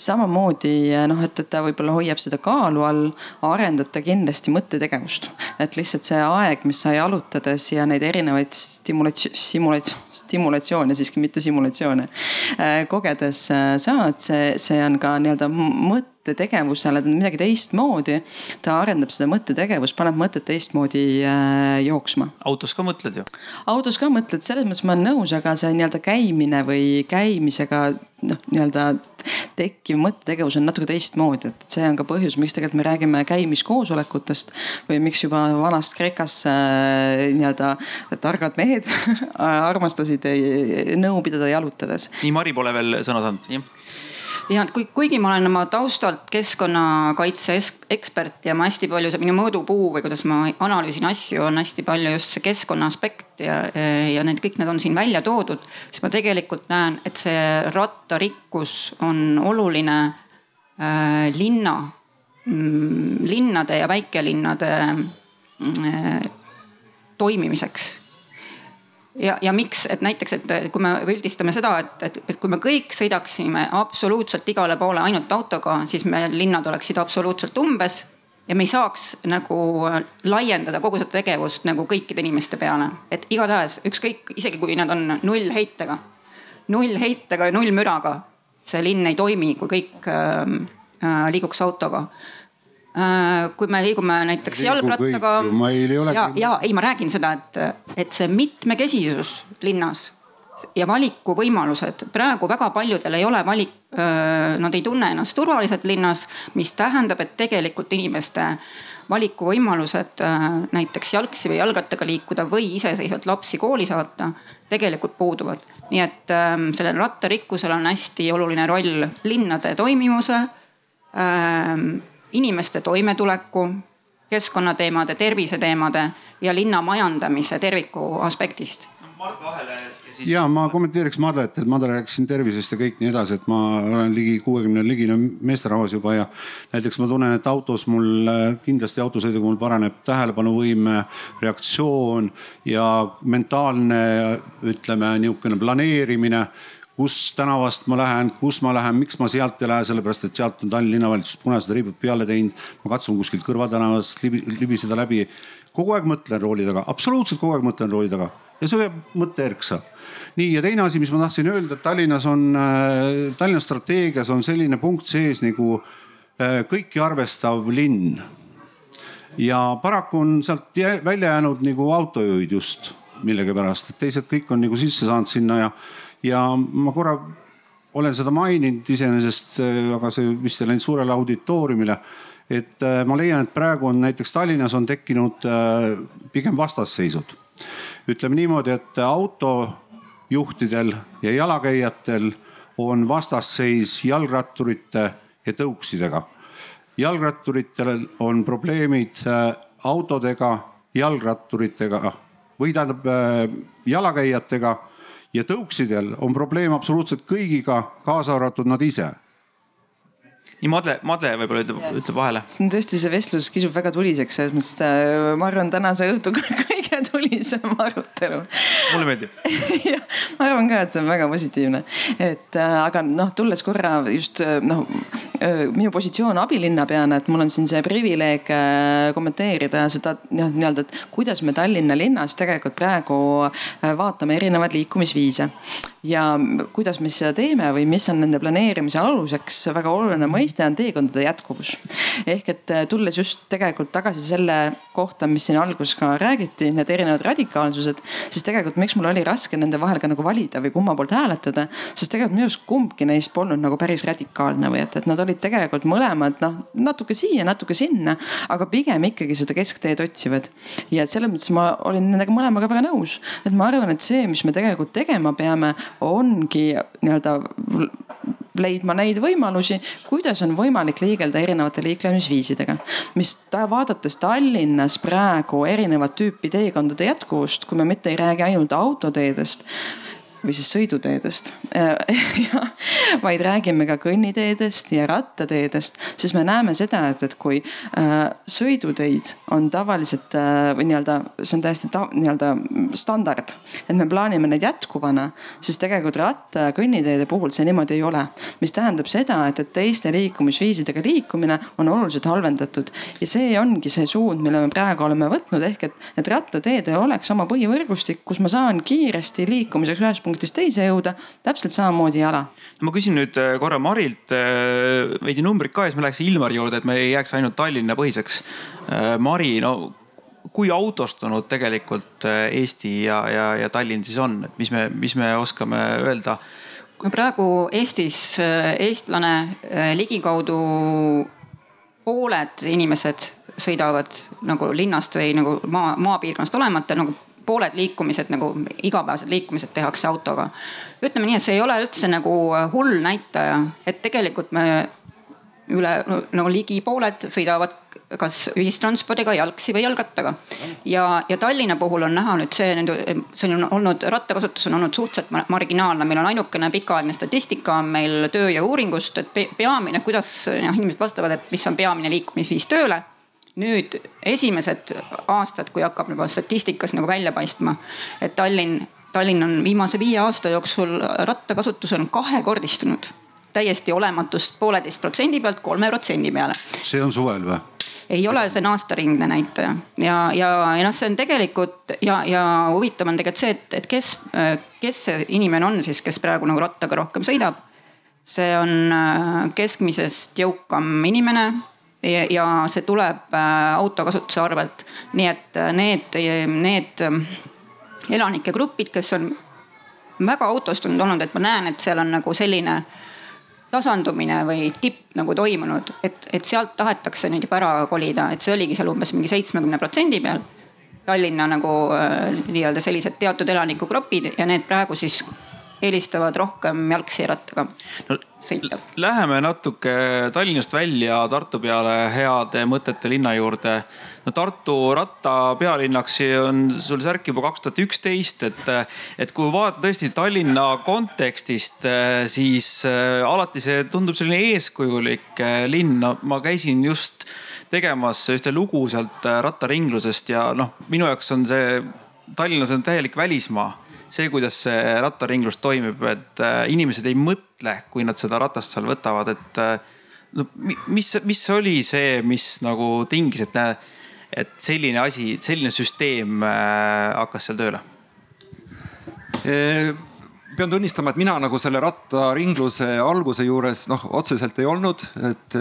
samamoodi noh, et, et ta võib-olla hoiab seda kaalu all, arendab ta kindlasti mõttetegevust. et lihtsalt see aeg, mis sa jalutades ja neid erinevaid stimulatsioone, simulatsioone, stimulatsioone siiski, mitte simulatsioone äh, kogedes äh, saad, see, see on ka nii-öelda mõte mõttetegevusele midagi teistmoodi. ta arendab seda mõttetegevust, paneb mõtted teistmoodi äh, jooksma. autos ka mõtled ju? autos ka mõtled, selles mõttes ma olen nõus, aga see nii-öelda käimine või käimisega noh, nii-öelda tekkiv mõttetegevus on natuke teistmoodi, et see on ka põhjus, miks tegelikult me räägime käimiskoosolekutest või miks juba vanast Kreekas äh, nii-öelda targad mehed armastasid nõu pidada jalutades. nii Mari pole veel sõna saanud, jah ja kui, kuigi ma olen oma taustalt keskkonnakaitse ekspert ja ma hästi palju, minu mõõdupuu või kuidas ma analüüsin asju, on hästi palju just see keskkonna aspekt ja, ja need kõik need on siin välja toodud. siis ma tegelikult näen, et see rattarikkus on oluline äh, linna mm,, linnade ja väikelinnade äh, toimimiseks ja, ja miks, et näiteks, et kui me üldistame seda, et, et, et kui me kõik sõidaksime absoluutselt igale poole ainult autoga, siis meil linnad oleksid absoluutselt umbes. ja me ei saaks nagu laiendada kogu seda tegevust nagu kõikide inimeste peale, et igatahes ükskõik, isegi kui nad on nullheitega, nullheitega ja nullmüraga, see linn ei toimi, kui kõik äh, äh, liiguks autoga kui me liigume näiteks jalgrattaga. ja, ja ei, ma räägin seda, et, et see mitmekesisus linnas, ja valikuvõimalused. praegu väga paljudel ei ole valik, nad ei tunne ennast turvaliselt linnas, mis tähendab, et tegelikult inimeste valikuvõimalused näiteks jalgsi või jalgrattaga liikuda või iseseisvalt lapsi kooli saata tegelikult puuduvad. nii et sellel rattarikkusel on hästi oluline roll linnade toimivuse, inimeste toimetuleku, keskkonnateemade, terviseteemade ja linna majandamise terviku aspektist Mart vahele ja siis. ja ma kommenteeriks Madlet, et Madle rääkis siin tervisest ja kõik nii edasi, et ma olen ligi kuuekümne ligine meesterahvas juba ja näiteks ma tunnen, et autos mul kindlasti autosõiduga mul paraneb tähelepanuvõime, reaktsioon ja mentaalne ütleme nihukene planeerimine kus tänavast ma lähen, kus ma lähen, miks ma sealt ei lähe, sellepärast et sealt on Tallinna linnavalitsus punased ribud peale teinud. ma katsun kuskilt kõrvaltänavast libiseda läbi. kogu aeg mõtlen rooli taga, absoluutselt kogu aeg mõtlen rooli taga ja see hoiab mõtte erksa. nii ja teine asi, mis ma tahtsin öelda, et Tallinnas on, äh, Tallinna strateegias on selline punkt sees nagu äh, kõiki arvestav linn. ja paraku on sealt välja jäänud nagu autojuhid just millegipärast, et teised kõik on nagu sisse saanud sinna ja, ja ma korra olen seda maininud iseenesest, äh, aga see vist ei läinud suurele auditooriumile et ma leian, et praegu on näiteks Tallinnas on tekkinud pigem vastasseisud ütleme niimoodi, et autojuhtidel ja jalakäijatel on vastasseis jalgratturite ja tõuksidega. jalgratturitel on probleemid äh, autodega, jalgratturitega või tähendab äh, jalakäijatega ja tõuksidel on probleem absoluutselt kõigiga, kaasa arvatud nad ise nii Madle, Madle võib-olla ütleb, ütleb vahele. see on tõesti, see vestlus kisub väga tuliseks, selles mõttes, et äh, ma arvan, tänase õhtu kõige tulisem arutelu. mulle meeldib ma arvan ka, et see on väga positiivne, et äh, aga noh, tulles korra just äh, noh minu positsioon abilinnapeana, et mul on siin see privileeg kommenteerida seda noh, nii-öelda, et kuidas me Tallinna linnas tegelikult praegu vaatame erinevaid liikumisviise ja kuidas me seda teeme või mis on nende planeerimise aluseks, väga oluline mõiste on teekondade jätkuvus. ehk et tulles just tegelikult tagasi selle kohta, mis siin alguses ka räägiti, need erinevad radikaalsused, siis tegelikult miks mul oli raske nende vahel ka nagu valida või kumma poolt hääletada. sest tegelikult minu arust kumbki neist polnud nagu päris radikaalne või et, et nad olid tegelikult mõlemad noh, natuke siia, natuke sinna, aga pigem ikkagi seda keskteed otsivad. ja selles mõttes ma olin nendega mõlemaga väga nõus, et ma arvan, et see, mis me tegelikult tegema peame, ongi nii-öelda leidma neid võimalusi, kuidas on võimalik liigelda erinevate liiklemisviisidega. mis ta, vaadates Tallinnas praegu erinevat tüüpi teekondade jätkuvust, kui me mitte ei räägi ainult autoteedest või siis sõiduteedest vaid räägime ka kõnniteedest ja rattateedest, siis me näeme seda, et, et kui äh, sõiduteid on tavaliselt äh, või nii-öelda, see on täiesti nii-öelda standard, et me plaanime neid jätkuvana, siis tegelikult ratta ja kõnniteede puhul see niimoodi ei ole. mis tähendab seda, et, et teiste liikumisviisidega liikumine on oluliselt halvendatud ja see ongi see suund, mille me praegu oleme võtnud, ehk et, et rattateedel oleks oma põhivõrgustik, kus ma saan kiiresti liikumiseks ühest punktist punktist teise jõuda, täpselt samamoodi jala. ma küsin nüüd äh, korra Marilt äh, veidi numbrit ka ja siis me läheks Ilmari juurde, et me ei jääks ainult Tallinna põhiseks. Äh, Mari, no kui autostunud tegelikult Eesti ja, ja, ja Tallinn siis on, et mis me, mis me oskame öelda? kui praegu Eestis eestlane ligikaudu pooled inimesed sõidavad nagu linnast või nagu maa, maapiirkonnast olemata nagu pooled liikumised nagu igapäevased liikumised tehakse autoga. ütleme nii, et see ei ole üldse nagu hull näitaja, et tegelikult me üle nagu ligi pooled sõidavad kas ühistranspordiga, jalgsi või jalgrattaga. ja, ja Tallinna puhul on näha nüüd see, see on olnud, rattakasutus on olnud suhteliselt marginaalne, meil on ainukene pikaaegne statistika on meil tööjõu-uuringust, et peamine, kuidas noh inimesed vastavad, et mis on peamine liikumisviis tööle nüüd esimesed aastad, kui hakkab juba statistikas nagu välja paistma, et Tallinn, Tallinn on viimase viie aasta jooksul rattakasutus on kahekordistunud täiesti olematust pooleteist protsendi pealt kolme protsendi peale. see on suvel või? ei ole, see on aastaringne näitaja ja, ja, ja noh, see on tegelikult ja, ja huvitav on tegelikult see, et, et kes, kes see inimene on siis, kes praegu nagu rattaga rohkem sõidab. see on äh, keskmisest jõukam inimene ja, see tuleb äh, autokasutuse arvelt. nii et äh, need, need äh, elanike grupid, kes on väga autostunud olnud, et ma näen, et seal on nagu selline tasandumine või tipp nagu toimunud, et, et sealt tahetakse nüüd juba ära kolida, et see oligi seal umbes mingi seitsmekümne protsendi peal. Tallinna nagu äh, nii-öelda sellised teatud elanikugrupid ja need praegu siis eelistavad rohkem jalgsi rattaga no, sõita. Läheme natuke Tallinnast välja Tartu peale heade mõtete linna juurde. no Tartu ratta pealinnaks on sul särk juba kaks tuhat üksteist, et, et kui vaadata tõesti Tallinna kontekstist, siis äh, alati see tundub selline eeskujulik äh, linn. ma käisin just tegemas ühte lugu sealt äh, rattaringlusest ja noh, minu jaoks on see Tallinnas on täielik välismaa see, kuidas see rattaringlus toimib, et äh, inimesed ei mõtle, kui nad seda ratast seal võtavad, et äh, no mis, mis oli see, mis nagu tingis, et, et selline asi, selline süsteem äh, hakkas seal tööle? pean tunnistama, et mina nagu selle rattaringluse alguse juures noh, otseselt ei olnud, et,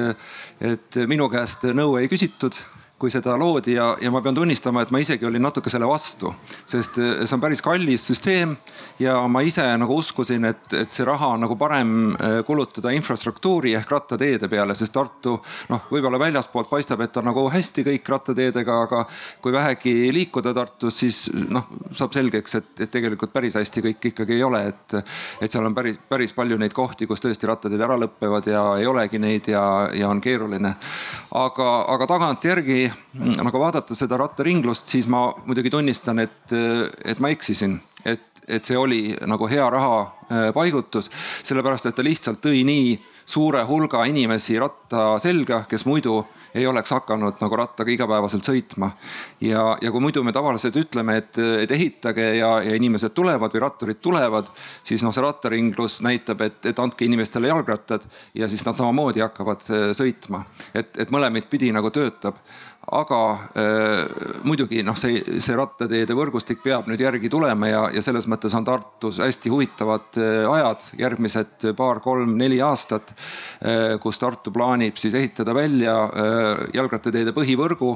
et minu käest nõu ei küsitud kui seda loodi ja, ja ma pean tunnistama, et ma isegi olin natuke selle vastu, sest eh, see on päris kallis süsteem ja ma ise nagu uskusin, et, et see raha on nagu parem eh, kulutada infrastruktuuri ehk rattateede peale, sest Tartu noh, võib-olla väljaspoolt paistab, et on nagu hästi kõik rattateedega, aga kui vähegi liikuda Tartus, siis noh, saab selgeks, et, et tegelikult päris hästi kõik ikkagi ei ole, et, et seal on päris, päris palju neid kohti, kus tõesti rattateed ära lõpevad ja ei olegi neid ja, ja on keeruline. aga, aga tagantjärgi nagu vaadata seda rattaringlust, siis ma muidugi tunnistan, et, et ma eksisin, et, et see oli nagu hea raha äh, paigutus, sellepärast et ta lihtsalt tõi nii suure hulga inimesi ratta selga, kes muidu ei oleks hakanud nagu rattaga igapäevaselt sõitma. ja, ja kui muidu me tavaliselt ütleme, et, et ehitage ja, ja inimesed tulevad või ratturid tulevad, siis noh, see rattaringlus näitab, et, et andke inimestele jalgrattad ja siis nad samamoodi hakkavad äh, sõitma. et, et mõlemat pidi nagu töötab aga äh, muidugi noh, see, see rattateede võrgustik peab nüüd järgi tulema ja, ja selles mõttes on Tartus hästi huvitavad äh, ajad, järgmised paar-kolm-neli aastat äh,, kus Tartu plaanib siis ehitada välja jalgrattateede põhivõrgu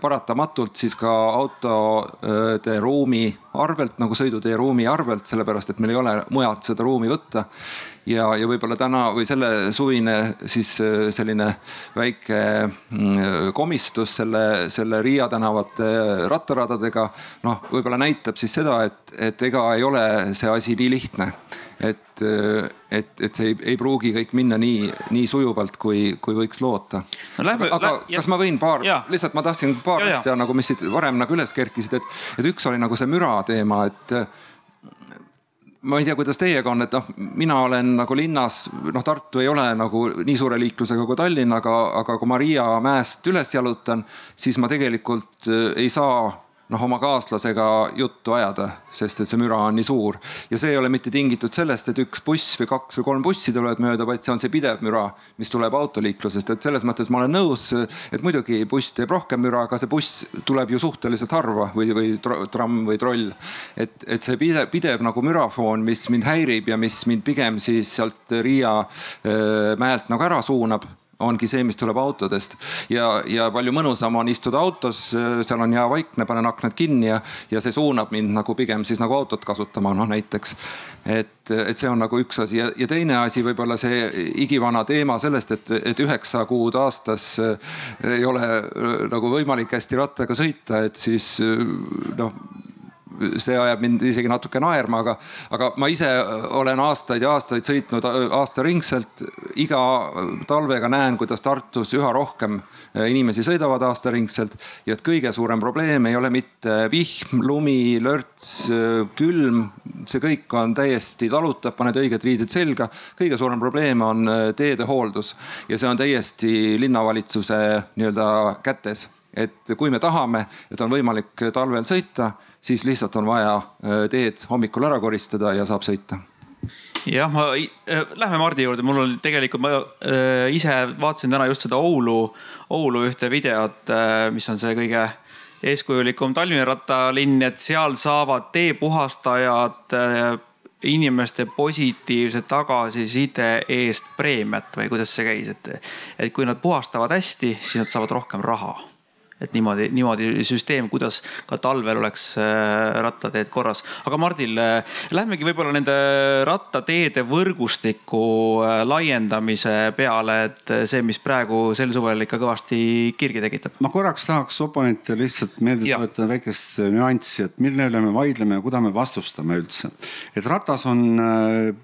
paratamatult siis ka autode ruumi arvelt nagu sõidutee ruumi arvelt, sellepärast et meil ei ole mujalt seda ruumi võtta. Ja, ja võib-olla täna või selle suvine siis äh, selline väike mm, komistus selle, selle Riia tänavate rattaradadega noh, võib-olla näitab siis seda, et, et ega ei ole see asi nii lihtne et, et, et see ei, ei pruugi kõik minna nii, nii sujuvalt, kui, kui võiks loota no,. aga, aga lähe, kas ma võin paar, lihtsalt ma tahtsin paar asja nagu, mis siit varem nagu üles kerkisid, et, et üks oli nagu see müra teema, et ma ei tea, kuidas teiega on, et noh, mina olen nagu linnas, noh, Tartu ei ole nagu nii suure liiklusega kui Tallinn, aga, aga kui ma Riia mäest üles jalutan, siis ma tegelikult äh, ei saa noh, oma kaaslasega juttu ajada, sest et see müra on nii suur. ja see ei ole mitte tingitud sellest, et üks buss või kaks või kolm bussi tulevad mööda, vaid see on see pidev müra, mis tuleb autoliiklusest, et selles mõttes ma olen nõus, et muidugi buss teeb rohkem müra, aga see buss tuleb ju suhteliselt harva või, või tramm või troll. et, et see pidev, pidev nagu mürafoon, mis mind häirib ja mis mind pigem siis sealt Riia äh, mäelt nagu ära suunab ongi see, mis tuleb autodest ja, ja palju mõnusam on istuda autos, seal on hea vaikne, panen aknad kinni ja, ja see suunab mind nagu pigem siis nagu autot kasutama, noh näiteks. et, et see on nagu üks asi ja, ja teine asi võib-olla see igivana teema sellest, et, et üheksa kuud aastas ei ole nagu võimalik hästi rattaga sõita, et siis noh see ajab mind isegi natuke naerma, aga, aga ma ise olen aastaid ja aastaid sõitnud aastaringselt. iga talvega näen, kuidas Tartus üha rohkem inimesi sõidavad aastaringselt ja et kõige suurem probleem ei ole mitte vihm, lumi, lörts, külm, see kõik on täiesti talutav, paned õiged riided selga. kõige suurem probleem on teede hooldus ja see on täiesti linnavalitsuse nii-öelda kätes et kui me tahame, et on võimalik talvel sõita siis lihtsalt on vaja äh, teed hommikul ära koristada ja saab sõita. Jah, ma äh,, lähme Mardi juurde, mul oli tegelikult, ma äh, ise vaatasin täna just seda Oulu, Oulu ühte videot äh,, mis on see kõige eeskujulikum Tallinna rattalinn, et seal saavad teepuhastajad äh, inimeste positiivse tagasiside eest preemiat või kuidas see käis, et, et kui nad puhastavad hästi, siis nad saavad rohkem raha et niimoodi, niimoodi süsteem, kuidas ka talvel oleks äh, rattateed korras. aga Mardil, äh, lähmegi võib-olla nende rattateede võrgustiku äh, laiendamise peale, et see, mis praegu sel suvel ikka kõvasti kirgi tekitab. ma korraks tahaks oponente lihtsalt meelde tuletada väikest nüanssi, et mille üle me vaidleme ja kuida me vastustame üldse. et ratas on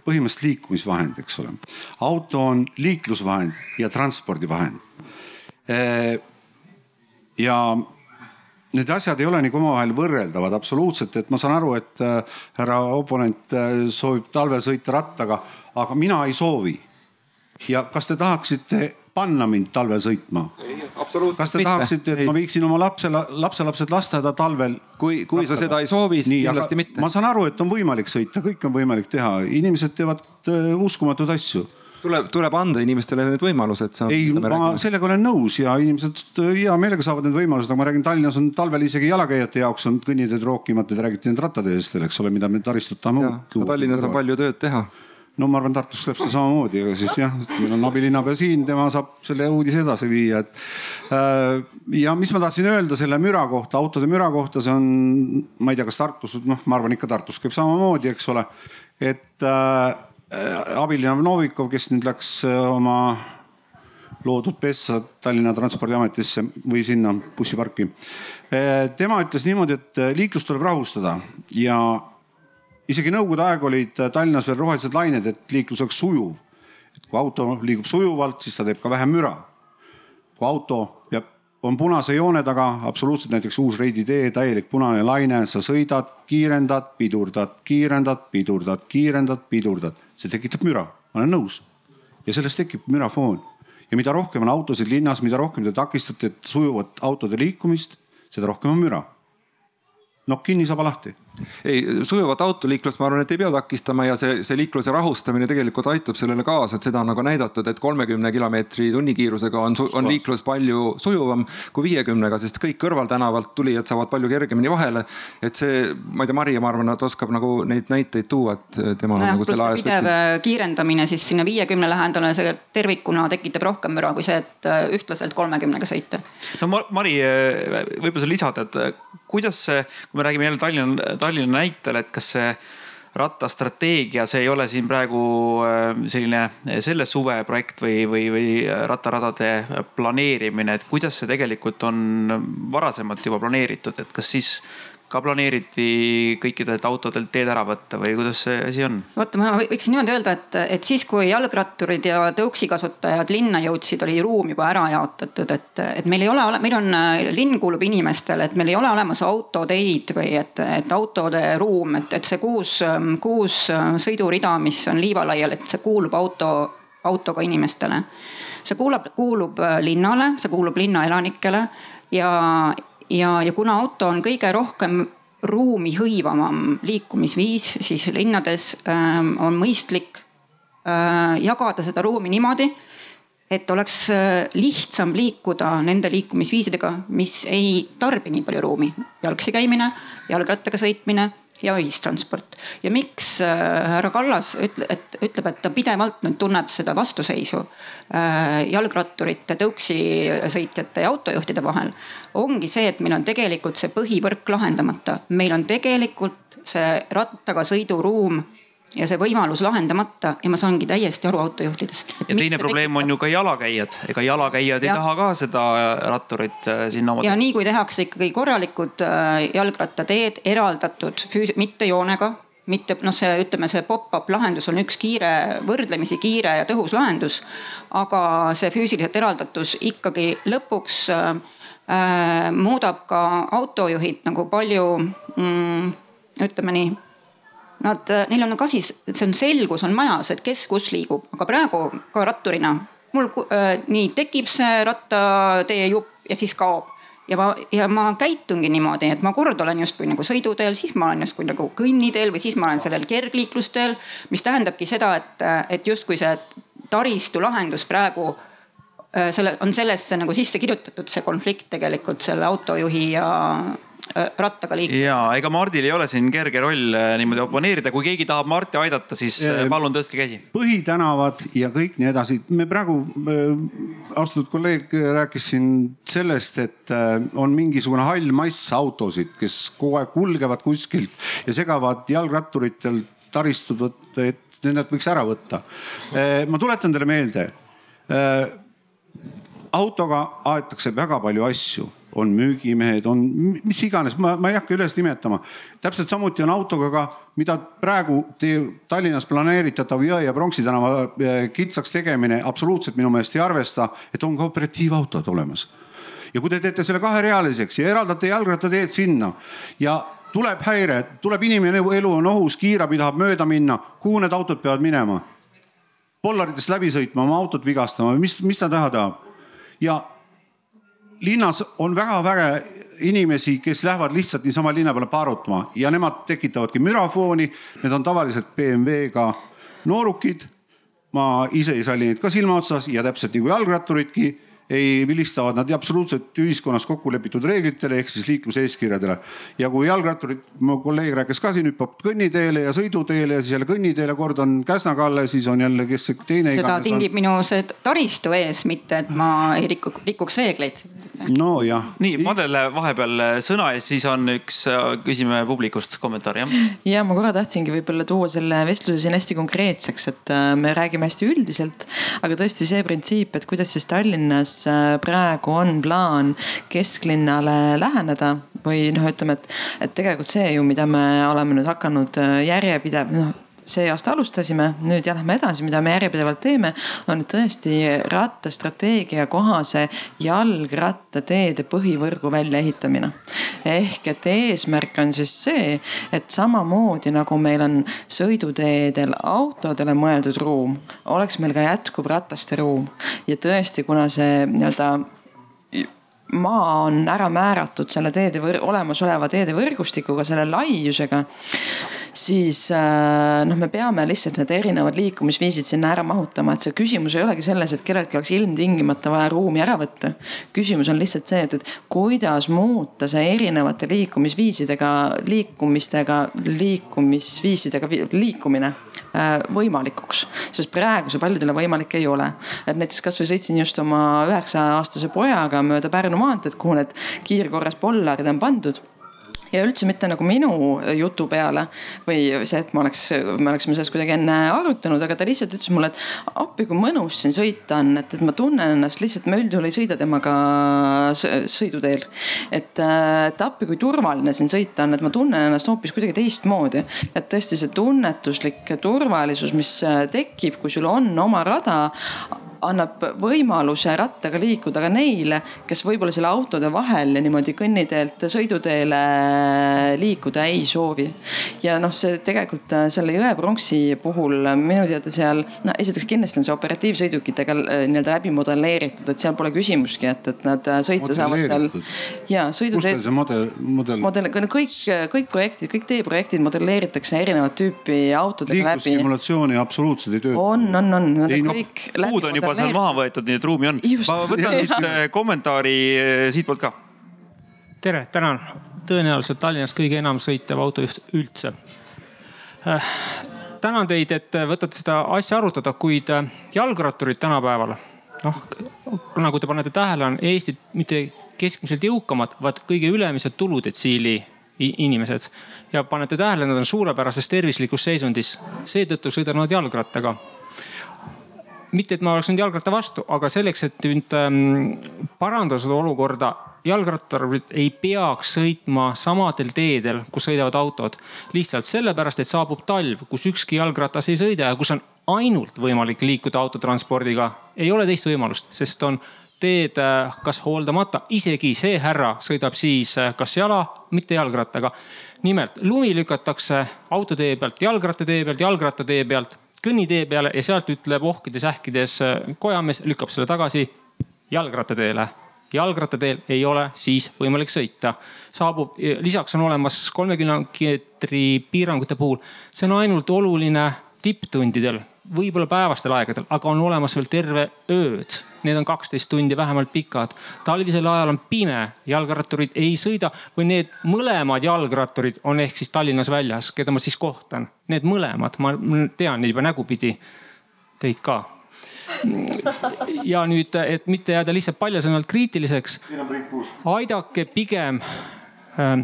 põhimõtteliselt liikumisvahend, eks ole. auto on liiklusvahend ja transpordivahend ja need asjad ei ole nagu omavahel võrreldavad absoluutselt, et ma saan aru, et äh, härra oponent äh, soovib talvel sõita rattaga, aga mina ei soovi. ja kas te tahaksite panna mind talvel sõitma? kas te tahaksite, et ei. ma viiksin oma lapse, lapselapsed lasteaeda talvel? kui, kui rattaga? sa seda ei soovi, siis kindlasti mitte. ma saan aru, et on võimalik sõita, kõike on võimalik teha, inimesed teevad äh, uskumatuid asju tuleb, tuleb anda inimestele need võimalused. ei, ma sellega olen nõus ja inimesed hea meelega saavad need võimalused, aga ma räägin, Tallinnas on talvel isegi jalakäijate jaoks on kõnniteed rookimata, te räägite nüüd rattateedest, eks ole, mida me taristut tahame. Tallinnas on palju tööd teha no ma arvan, Tartus see samamoodi, aga siis jah, meil on abilinnapea siin, tema saab selle uudise edasi viia, et. Äh, ja mis ma tahtsin öelda selle müra kohta, autode müra kohta, see on, ma ei tea, kas Tartus, noh, ma arvan ikka Tartus käib samamoodi, eks ole. et Äh, abiline Novikov, kes nüüd läks äh, oma loodud pessa Tallinna Transpordiametisse või sinna bussiparki. Äh, tema ütles niimoodi, et liiklust tuleb rahustada ja isegi nõukogude aeg olid Tallinnas veel rohelised lained, et liiklus oleks sujuv. et kui auto liigub sujuvalt, siis ta teeb ka vähem müra. kui auto on punase joone taga absoluutselt näiteks uus Reidi tee, täielik punane laine, sa sõidad, kiirendad, pidurdad, kiirendad, pidurdad, kiirendad, pidurdad, see tekitab müra, ma olen nõus. ja sellest tekib mürafoon. Ja mida rohkem on autosid linnas, mida rohkem te takistate sujuvat autode liikumist, seda rohkem on müra. nokk kinni, saba lahti ei, sujuvat autoliiklust ma arvan, et ei pea takistama ja see, see liikluse rahustamine tegelikult aitab sellele kaasa, et seda on nagu näidatud, et kolmekümne kilomeetri tunnikiirusega on, on liiklus palju sujuvam kui viiekümnega, sest kõik kõrvaltänavalt tulijad saavad palju kergemini vahele. et see, ma ei tea, Maria, ma arvan, et oskab nagu neid näiteid tuua, et tema no, nagu selle ajas. pidev võtnud. kiirendamine siis sinna viiekümne lähedale, see tervikuna tekitab rohkem müra kui see, et äh, ühtlaselt kolmekümnega sõita. no Mari, äh, võib-olla sa lisad, et äh, kuidas see, kui me räägime jälle Tallinna Tallinna näitel, et kas see rattastrateegia, see ei ole siin praegu äh, selline selle suve projekt või, või, või rattaradade planeerimine, et kuidas see tegelikult on varasemalt juba planeeritud, et kas siis ka planeeriti kõikidelt autodelt teed ära võtta või kuidas see asi on? vaata, ma võiksin niimoodi öelda, et, et siis, kui jalgratturid ja tõuksi kasutajad linna jõudsid, oli ruum juba ära jaotatud, et, et meil ei ole, meil on, linn kuulub inimestele, et meil ei ole olemas autoteid või et, et autode ruum, et, et see kuus, kuus sõidurida, mis on liivalaial, et see kuulub auto, autoga inimestele. see kuulub, kuulub linnale, see kuulub linnaelanikele ja ja, ja kuna auto on kõige rohkem ruumi hõivavam liikumisviis, siis linnades äh, on mõistlik äh, jagada seda ruumi niimoodi, et oleks äh, lihtsam liikuda nende liikumisviisidega, mis ei tarbi nii palju ruumi. jalgsi käimine, jalgrattaga sõitmine ja ühistransport. ja miks äh, härra Kallas ütle, et ütleb, et ta pidevalt nüüd tunneb seda vastuseisu äh, jalgratturite, tõuksisõitjate ja autojuhtide vahel. ongi see, et meil on tegelikult see põhivõrk lahendamata, meil on tegelikult see rattaga sõiduruum ja see võimalus lahendamata ja ma saangi täiesti aru autojuhtidest. ja teine probleem tekib... on ju ka jalakäijad, ega jalakäijad ja. ei taha ka seda ratturit äh, sinna oma. ja nii kui tehakse ikkagi korralikud äh, jalgrattateed eraldatud, mitte joonega mitte noh, see ütleme, see pop-up lahendus on üks kiire, võrdlemisi kiire ja tõhus lahendus. aga see füüsiliselt eraldatus ikkagi lõpuks äh, äh, muudab ka autojuhid nagu palju mm, ütleme nii Nad, äh, neil on ka siis, see on selgus on majas, et kes kus liigub, aga praegu ka ratturina mul äh, nii tekib see rattatee jupp ja siis kaob ja ma, ja ma käitungi niimoodi, et ma kord olen justkui nagu sõiduteel, siis ma olen justkui nagu kõnniteel või siis ma olen sellel kergliiklusteel. mis tähendabki seda, et, et justkui see taristu lahendus praegu selle on sellesse nagu sisse kirjutatud, see konflikt tegelikult selle autojuhi ja rattaga liikuda. ja ega Mardil ei ole siin kerge roll äh, niimoodi oponeerida, kui keegi tahab Marti aidata, siis äh, palun tõstke käsi. põhitänavad ja kõik nii edasi, me praegu, austatud kolleeg rääkis siin sellest, et on mingisugune hall mass autosid, kes kogu aeg kulgevad kuskilt ja segavad jalgratturitel taristut, et nendelt võiks ära võtta. ma tuletan teile meelde autoga aetakse väga palju asju, on müügimehed, on mis iganes, ma, ma ei hakka üles nimetama. täpselt samuti on autoga ka, mida praegu Tallinnas planeeritatav Jõe ja Pronksi tänava eh, kitsaks tegemine absoluutselt minu meelest ei arvesta, et on ka operatiivautod olemas. ja kui te teete selle kaherealiseks ja eraldate jalgrattateed sinna ja tuleb häire, tuleb inimene, elu on ohus, kiirabi tahab mööda minna, kuhu need autod peavad minema? Pollaritest läbi sõitma, oma autot vigastama, mis, mis ta taha tahab? ja linnas on väga väge inimesi, kes lähevad lihtsalt niisama linna peale paarutama ja nemad tekitavadki mürafooni. Need on tavaliselt BMW-ga noorukid. ma ise ei salli neid ka silma otsas ja täpselt nagu jalgratturidki ei vilistavad nad absoluutselt ühiskonnas kokku lepitud reeglitele ehk siis liikluseeskirjadele. ja kui jalgratturid, mu kolleeg rääkis ka siin, hüppab kõnniteele ja sõiduteele ja siis jälle kõnniteele, kord on Käsna-Kalle, siis on jälle kes teine. seda tingib on... minu see taristu ees, mitte et ma ei riku, rikuks reegleid. nojah. nii, Madele vahepeal sõna ja siis on üks, küsime publikust kommentaari jah. ja ma korra tahtsingi võib-olla tuua selle vestluse siin hästi konkreetseks, et äh, me räägime hästi üldiselt, aga tõesti see printsiip, et kuidas siis Tallinnas kas äh, praegu on plaan kesklinnale läheneda või noh, ütleme, et, et tegelikult see ju, mida me oleme nüüd hakanud äh, järjepidev, noh see aasta alustasime, nüüd ja lähme edasi, mida me järjepidevalt teeme, on tõesti rattastrateegia kohase jalgrattateede põhivõrgu väljaehitamine. ehk et eesmärk on siis see, et samamoodi nagu meil on sõiduteedel autodele mõeldud ruum, oleks meil ka jätkuv rataste ruum. ja tõesti, kuna see nii-öelda maa on ära määratud selle teede, olemasoleva teedevõrgustikuga, selle laiusega siis äh, noh, me peame lihtsalt need erinevad liikumisviisid sinna ära mahutama, et see küsimus ei olegi selles, et kelleltki oleks ilmtingimata vaja ruumi ära võtta. küsimus on lihtsalt see, et, et kuidas muuta see erinevate liikumisviisidega, liikumistega, liikumisviisidega liikumine äh, võimalikuks, sest praegu see paljudele võimalik ei ole. et näiteks kasvõi sõitsin just oma üheksa aastase pojaga mööda Pärnu maanteed, kuhu need kiirkorras pollarid on pandud ja üldse mitte nagu minu jutu peale või see, et ma oleks, me oleksime sellest kuidagi enne arutanud, aga ta lihtsalt ütles mulle, et appi kui mõnus siin sõita on, et, et ma tunnen ennast lihtsalt, ma üldjuhul ei sõida temaga sõiduteel. et, et appi kui turvaline siin sõita on, et ma tunnen ennast hoopis kuidagi teistmoodi. et tõesti see tunnetuslik turvalisus, mis tekib, kui sul on oma rada annab võimaluse rattaga liikuda ka neile, kes võib-olla selle autode vahel ja niimoodi kõnniteelt sõiduteele liikuda ei soovi. ja noh, see tegelikult äh, selle jõe-pronksi puhul minu teada seal, no esiteks kindlasti on see operatiivsõidukitega äh, nii-öelda läbi modelleeritud, et seal pole küsimustki, et, et nad äh, sõita saavad seal. ja sõiduteed. kus teil see model, model? model, kõik, kõik projektid, kõik teeprojektid modelleeritakse erinevat tüüpi autodega läbi. liiklussimulatsiooni absoluutselt ei tööta. on, on, on. Ei, no, kõik. puud on juba seal maha võetud, nii et ruumi on. ma võtan siit äh, kommentaari äh, siitpoolt ka. tere, tänan. tõenäoliselt Tallinnas kõige enam sõitev autojuht üldse äh,. tänan teid, et võtate seda asja arutada, kuid äh, jalgratturid tänapäeval, noh nagu te panete tähele, on Eesti mitte keskmiselt jõukamad, vaid kõige ülemised tuludetsiili inimesed. ja panete tähele, nad on suurepärases tervislikus seisundis, seetõttu sõidavad nad jalgrattaga mitte, et ma oleks nüüd jalgratta vastu, aga selleks, et nüüd ähm, parandada seda olukorda, jalgrattarid ei peaks sõitma samadel teedel, kus sõidavad autod. lihtsalt sellepärast, et saabub talv, kus ükski jalgratas ei sõida ja kus on ainult võimalik liikuda autotranspordiga. ei ole teist võimalust, sest on teed äh, kas hooldamata, isegi see härra sõidab siis äh, kas jala, mitte jalgrattaga. nimelt lumi lükatakse autotee pealt jalgrattatee pealt, jalgrattatee pealt kõnnitee peale ja sealt ütleb ohkides-ähkides äh, kojamees, lükkab selle tagasi jalgrattateele. Jalgrattateel ei ole siis võimalik sõita. saabub, lisaks on olemas kolme kilomeetri piirangute puhul, see on ainult oluline tipptundidel, võib-olla päevastel aegadel, aga on olemas veel terve ööd. Need on kaksteist tundi vähemalt pikad. talvisel ajal on pime, jalgratturid ei sõida või need mõlemad jalgratturid on ehk siis Tallinnas väljas, keda ma siis kohtan. Need mõlemad, ma tean neid juba nägupidi. Teid ka ja nüüd, et mitte jääda lihtsalt paljasõnalt kriitiliseks, aidake pigem äh,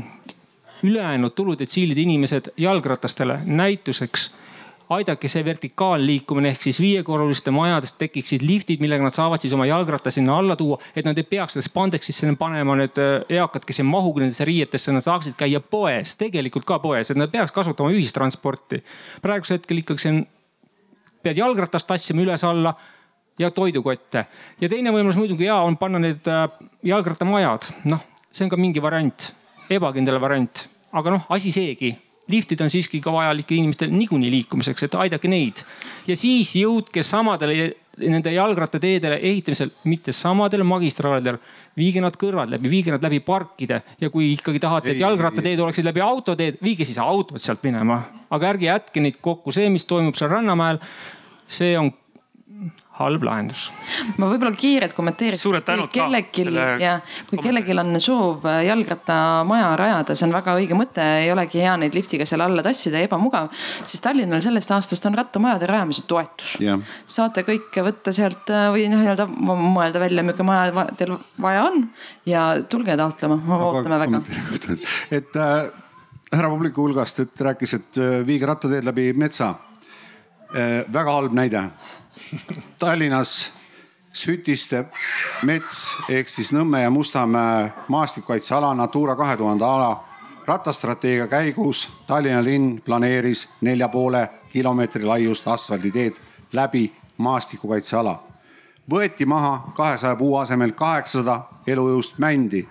ülejäänud tuludetsiilide inimesed jalgratastele näituseks aidake see vertikaalliikumine ehk siis viiekorruliste majadest tekiksid liftid, millega nad saavad siis oma jalgratta sinna alla tuua, et nad ei peaks seda spandexisse panema need äh, eakad, kes ei mahugi nendesse riietesse, nad saaksid käia poes, tegelikult ka poes, et nad peaks kasutama ühistransporti. praegusel hetkel ikkagi see on, pead jalgratast tassima üles-alla ja toidukotte. ja teine võimalus muidugi ja on panna need äh, jalgrattamajad, noh, see on ka mingi variant, ebakindel variant, aga noh, asi seegi liftid on siiski ka vajalik inimestel niikuinii liikumiseks, et aidake neid. ja siis jõudke samadele nende jalgrattateedele ehitamisel, mitte samadel magistraalidel. viige nad kõrvad läbi, viige nad läbi parkide ja kui ikkagi tahate, et jalgrattateed oleksid läbi autoteed, viige siis autod sealt minema. aga ärge jätke neid kokku, see, mis toimub seal Rannamäel, see on halb lahendus. ma võib-olla kiirelt kommenteeriks. suured tänud ka. kellelgi ja kui kellelgi on soov äh, jalgrattamaja rajada, see on väga õige mõte, ei olegi hea neid liftiga seal alla tassida, ebamugav. siis Tallinnal sellest aastast on rattamajade rajamise toetus. saate kõike võtta sealt äh, või noh, nii-öelda mõelda välja, milline maja teil vaja on ja tulge taotlema, ootame väga. et äh, härra publiku hulgast, et rääkis, et äh, viige rattateed läbi metsa äh,. väga halb näide Tallinnas Sütiste mets ehk siis Nõmme ja Mustamäe maastikukaitseala Natura kahe tuhande ala rattastrateegia käigus Tallinna linn planeeris nelja poole kilomeetri laiust asfalditeed läbi maastikukaitseala. võeti maha kahesaja puu asemel kaheksasada elujõust mändi.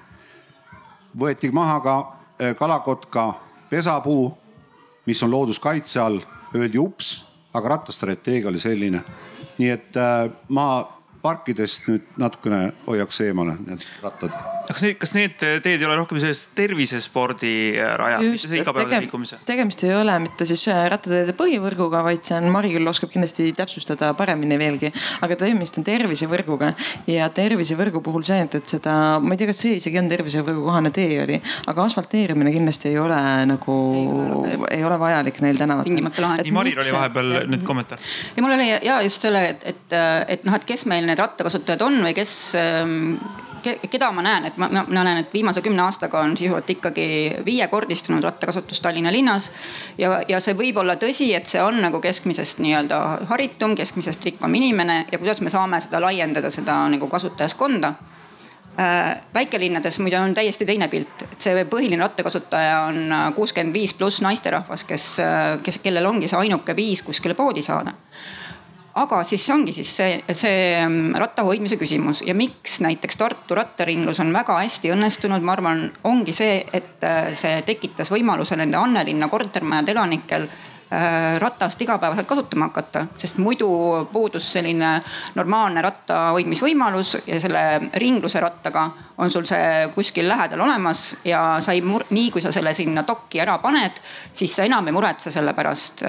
võeti maha ka eh, kalakotka pesapuu, mis on looduskaitse all, öeldi ups, aga rattastrateegia oli selline nii et äh, ma parkidest nüüd natukene hoiaks eemale need rattad. kas need, kas need teed ei ole rohkem selles tervisespordi äh, raja, mitte see igapäevase liikumise? tegemist ei ole mitte siis äh, rattateede põhivõrguga, vaid see on, Mari küll oskab kindlasti täpsustada paremini veelgi, aga tegemist on tervisevõrguga ja tervisevõrgu puhul see, et, et seda, ma ei tea, kas see isegi on tervisevõrgu kohane tee oli, aga asfalteerimine kindlasti ei ole nagu, ei ole vajalik neil tänavatel. tingimata lahendus. nii Maril oli vahepeal nüüd kommentaar. ja mul oli ja just selle, et, et, et noh, et kes meil need rattakasutajad on või kes ähm, keda ma näen, et ma, ma näen, et viimase kümne aastaga on sisuliselt ikkagi viiekordistunud rattakasutus Tallinna linnas. ja, ja see võib olla tõsi, et see on nagu keskmisest nii-öelda haritum, keskmisest rikkam inimene ja kuidas me saame seda laiendada, seda nagu kasutajaskonda. Äh, väikelinnades muide on täiesti teine pilt, et see põhiline rattakasutaja on kuuskümmend viis pluss naisterahvas, kes, kes, kellel ongi see ainuke viis kuskile poodi saada aga siis see ongi siis see, see mm, ratta hoidmise küsimus. Ja miks näiteks Tartu rattaringlus on väga hästi õnnestunud, ma arvan, ongi see, et äh, see tekitas võimaluse nende Annelinna kortermajade elanikel Äh, ratast igapäevaselt kasutama hakata, sest muidu puudus selline normaalne ratta hoidmisvõimalus ja selle ringluse rattaga on sul see kuskil lähedal olemas ja sa ei, nii kui sa selle sinna dokki ära paned, siis sa enam ei muretse selle pärast.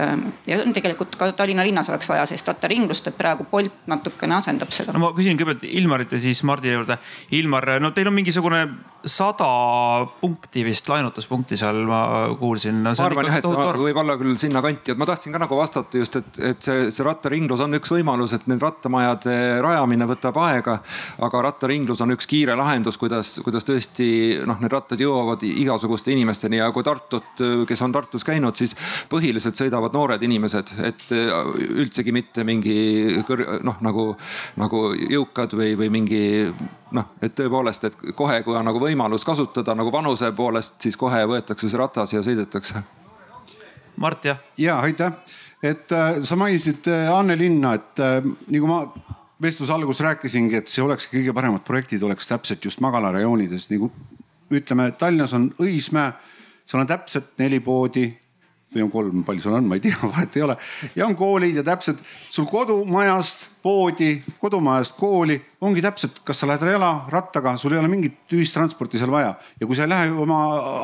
Ja tegelikult ka Tallinna linnas oleks vaja sellist rattaringlust, et praegu Bolt natukene asendab seda. no ma küsin kõigepealt Ilmarit ja siis Mardi juurde. Ilmar, no teil on mingisugune sada punkti vist laenutuspunkti seal ma kuulsin no,. ma arvan jah, et võib olla küll sinnakanti kanti, et ma tahtsin ka nagu vastata just, et, et see, see rattaringlus on üks võimalus, et need rattamajade rajamine võtab aega. aga rattaringlus on üks kiire lahendus, kuidas, kuidas tõesti noh, need rattad jõuavad igasuguste inimesteni ja kui Tartut, kes on Tartus käinud, siis põhiliselt sõidavad noored inimesed, et üldsegi mitte mingi kõr-, noh, nagu, nagu jõukad või, või mingi noh, et tõepoolest, et kohe, kui on nagu võimalus kasutada nagu vanuse poolest, siis kohe võetakse see ratas ja sõidetakse Mart, jah? ja aitäh, et äh, sa mainisid äh, Anne linna, et äh, nagu ma vestluse alguses rääkisingi, et see olekski kõige paremad projektid oleks täpselt just magalarajoonides nagu ütleme, Tallinnas on Õismäe, seal on täpselt neli poodi. Või on kolm, palju sul on, ma ei tea, vahet ei ole. ja on koolid ja täpselt sul kodumajast poodi, kodumajast kooli ongi täpselt, kas sa lähed jala, rattaga, sul ei ole mingit ühistransporti seal vaja. Ja kui sa ei lähe oma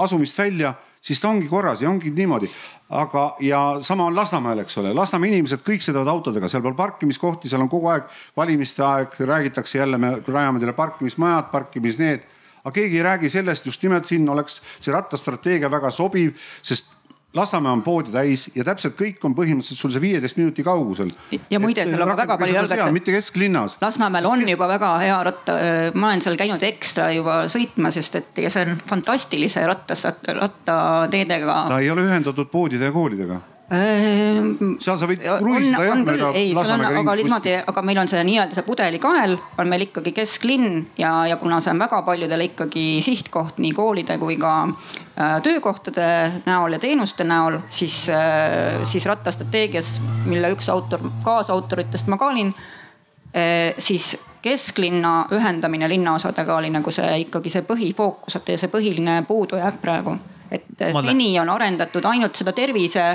asumist välja siis ta ongi korras ja ongi niimoodi. Aga, ja sama on Lasnamäel, eks ole, Lasnamäe inimesed kõik sõidavad autodega, seal pole parkimiskohti, seal on kogu aeg valimiste aeg, räägitakse jälle, me rajame teile parkimismajad, parkimis need. aga keegi ei räägi sellest, just nimelt siin oleks see rattastrateegia väga sobiv, sest Lasnamäe on poodi täis ja täpselt kõik on põhimõtteliselt sul see viieteist minuti kaugusel. ja muide, seal on ka väga palju jalgrattaid. mitte kesklinnas. Lasnamäel on juba väga hea ratta, ma olen seal käinud ekstra juba sõitmas, sest et ja see on fantastilise rattas, rattateedega. ta ei ole ühendatud poodide ja koolidega seal sa võid kruiisida jah mööda Lasnamäega ringi. aga niimoodi, aga meil on see nii-öelda see pudelikael on meil ikkagi kesklinn ja, ja kuna see on väga paljudele ikkagi sihtkoht nii koolide kui ka äh, töökohtade näol ja teenuste näol, siis äh,, siis rattastrateegias, mille üks autor, kaasautoritest ma ka olin äh,, siis kesklinna ühendamine linnaosadega oli nagu see ikkagi see põhifookus, et see põhiline puudujääk praegu et seni on arendatud ainult seda tervise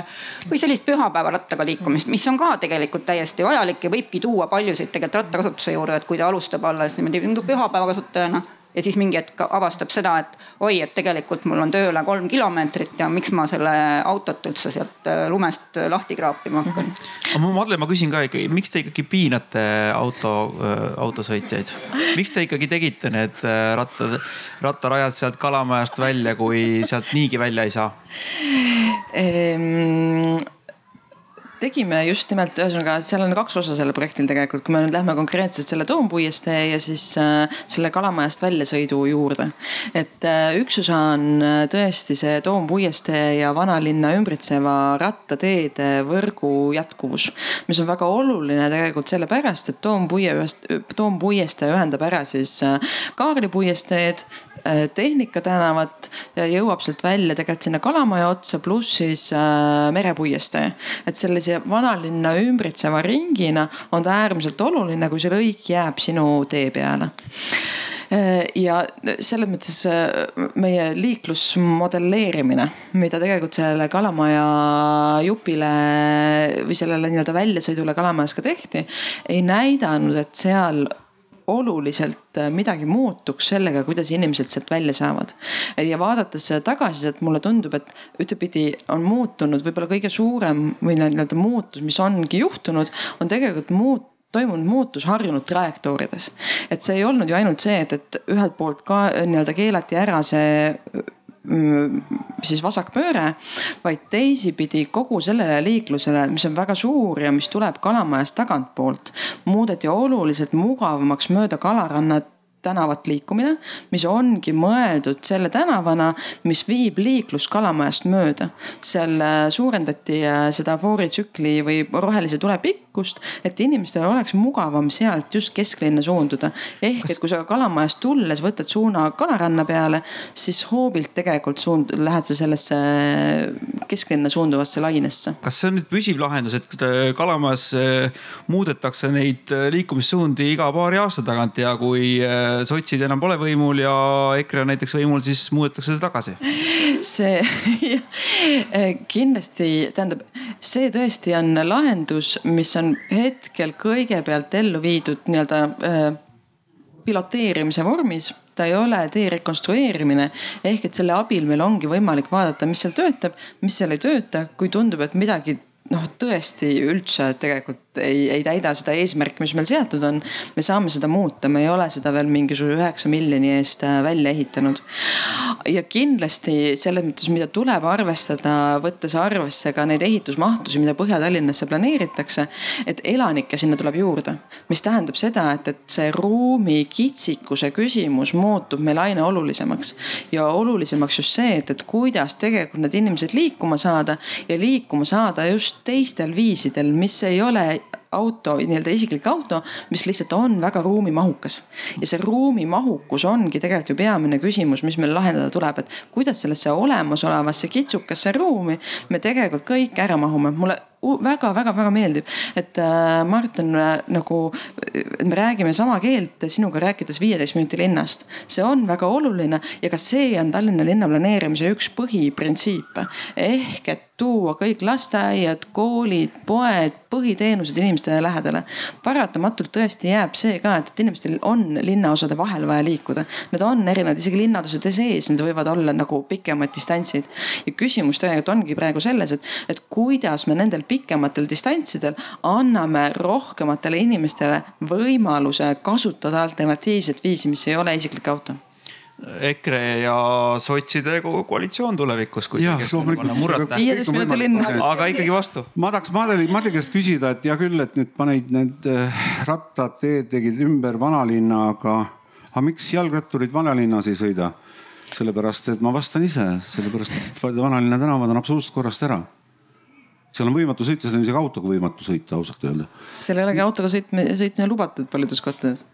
või sellist pühapäevarattaga liikumist, mis on ka tegelikult täiesti vajalik ja võibki tuua paljusid tegelikult rattakasutuse juurde, et kui ta alustab alles niimoodi pühapäevakasutajana ja siis mingi hetk avastab seda, et oi, et tegelikult mul on tööle kolm kilomeetrit ja miks ma selle autot üldse sealt äh, lumest lahti kraapima hakkan. aga Madle, ma küsin ka ikkagi, miks te ikkagi piinate auto, äh, autosõitjaid? miks te ikkagi tegite need äh, rattad, rattarajad sealt Kalamajast välja, kui sealt niigi välja ei saa ehm, tegime just nimelt, ühesõnaga seal on kaks osa sellel projektil tegelikult, kui me nüüd lähme konkreetselt selle Toompuiestee ja siis äh, selle Kalamajast väljasõidu juurde. et äh, üks osa on äh, tõesti see Toompuiestee ja vanalinna ümbritseva rattateede võrgu jätkuvus, mis on väga oluline tegelikult sellepärast, et Toompuie ühest, Toompuiestee ühendab ära siis Kaarli puiesteed Tehnika tänavat ja jõuab sealt välja tegelikult sinna Kalamaja otsa, pluss siis äh, Merepuiestee. et sellise vanalinna ümbritseva ringina on ta äärmiselt oluline, kui see lõik jääb sinu tee peale äh, ja selles mõttes meie liiklusmodelleerimine, mida tegelikult sellele Kalamaja jupile või sellele nii-öelda väljasõidule Kalamajas ka tehti, ei näidanud, et seal oluliselt äh, midagi muutuks sellega, kuidas inimesed sealt välja saavad. ja vaadates tagasisidet, mulle tundub, et ühtepidi on muutunud võib-olla kõige suurem või nii-öelda muutus, mis ongi juhtunud, on tegelikult muut-, toimunud muutus harjunud trajektoorides. et see ei olnud ju ainult see, et, et ühelt poolt ka nii-öelda keelati ära see siis vasakpööre, vaid teisipidi kogu sellele liiklusele, mis on väga suur ja mis tuleb Kalamajast tagantpoolt, muudeti oluliselt mugavamaks mööda kalarannat tänavat liikumine, mis ongi mõeldud selle tänavana, mis viib liiklust Kalamajast mööda. seal suurendati äh, seda fooritsükli või rohelise tule pikkust, et inimestel oleks mugavam sealt just kesklinna suunduda. ehk Kas... et kui sa Kalamajast tulles võtad suuna kalaranna peale, siis hoobilt tegelikult suund-, lähed sa sellesse äh, kesklinna suunduvasse lainesse. kas see on nüüd püsiv lahendus, et Kalamajas muudetakse neid liikumissuundi iga paari aasta tagant ja kui sotsid enam pole võimul ja EKRE on näiteks võimul, siis muudetakse seda tagasi. see kindlasti tähendab, see tõesti on lahendus, mis on hetkel kõigepealt ellu viidud nii-öelda äh, piloteerimise vormis ta ei ole tee rekonstrueerimine. ehk et selle abil meil ongi võimalik vaadata, mis seal töötab, mis seal ei tööta, kui tundub, et midagi noh, tõesti üldse tegelikult ei, ei täida seda eesmärki, mis meil seatud on. me saame seda muuta, me ei ole seda veel mingisuguse üheksa miljoni eest äh, välja ehitanud. ja kindlasti selles mõttes, mida tuleb arvestada, võttes arvesse ka neid ehitusmahtusid, mida Põhja-Tallinnasse planeeritakse. et elanikke sinna tuleb juurde, mis tähendab seda, et, et see ruumi kitsikuse küsimus muutub meil aina olulisemaks. ja olulisemaks just see, et, et kuidas tegelikult need inimesed liikuma saada ja liikuma saada just teistel viisidel, mis ei ole auto, nii-öelda isiklik auto, mis lihtsalt on väga ruumimahukas. ja see ruumimahukus ongi tegelikult ju peamine küsimus, mis meil lahendada tuleb, et kuidas sellesse olemasolevasse kitsukasse ruumi me tegelikult kõik ära mahume. mulle väga-väga-väga meeldib, et äh, Martin äh, nagu, me räägime sama keelt sinuga rääkides viieteist minuti linnast. see on väga oluline ja ka see on Tallinna linna planeerimise üks põhiprintsiipe ehk et tuua kõik lasteaiad, koolid, poed, põhiteenused inimestele lähedale. paratamatult tõesti jääb see ka, et, et inimestel on linnaosade vahel vaja liikuda. Need on erinevad, isegi linnaosade sees, need võivad olla nagu pikemad distantsid. ja küsimus tegelikult ongi praegu selles, et, et kuidas me nendel pikematel distantsidel anname rohkematele inimestele võimaluse kasutada alternatiivset viisi, mis ei ole isiklik auto EKRE ja sotside koalitsioon tulevikus, kui viieteist minuti linna. aga ikkagi vastu. ma tahaks Madeli, Madeli käest küsida, et hea küll, et nüüd panid need äh, rattad, teed tegid ümber vanalinna, aga, aga miks jalgratturid vanalinnas ei sõida? sellepärast, et ma vastan ise, sellepärast et vanalinna tänavad on absoluutselt korrast ära seal on võimatu sõita, seal on isegi autoga võimatu sõita, ausalt öelda. seal ei olegi autoga sõitmine, sõitmine lubatud paljudes kohtades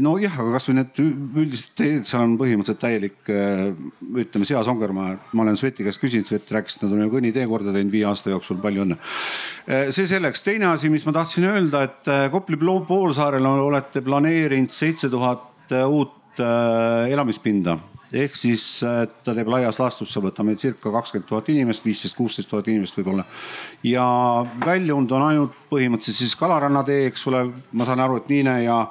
nojah, aga kasvõi need üldised teed, seal on põhimõtteliselt täielik, ütleme, seasongermaa. ma olen Sveti käest küsinud, Svet rääkis, et nad on ju kõnnitee korda teinud viie aasta jooksul, palju õnne. see selleks, teine asi, mis ma tahtsin öelda, et Kopli poolsaarel olete planeerinud seitse tuhat uut elamispinda ehk siis ta teeb laias laastus, võtame circa kakskümmend tuhat inimest, viisteist, kuusteist tuhat inimest võib-olla. ja väljund on ainult põhimõtteliselt siis Kalaranna tee, eks ole, ma saan aru, et Niine ja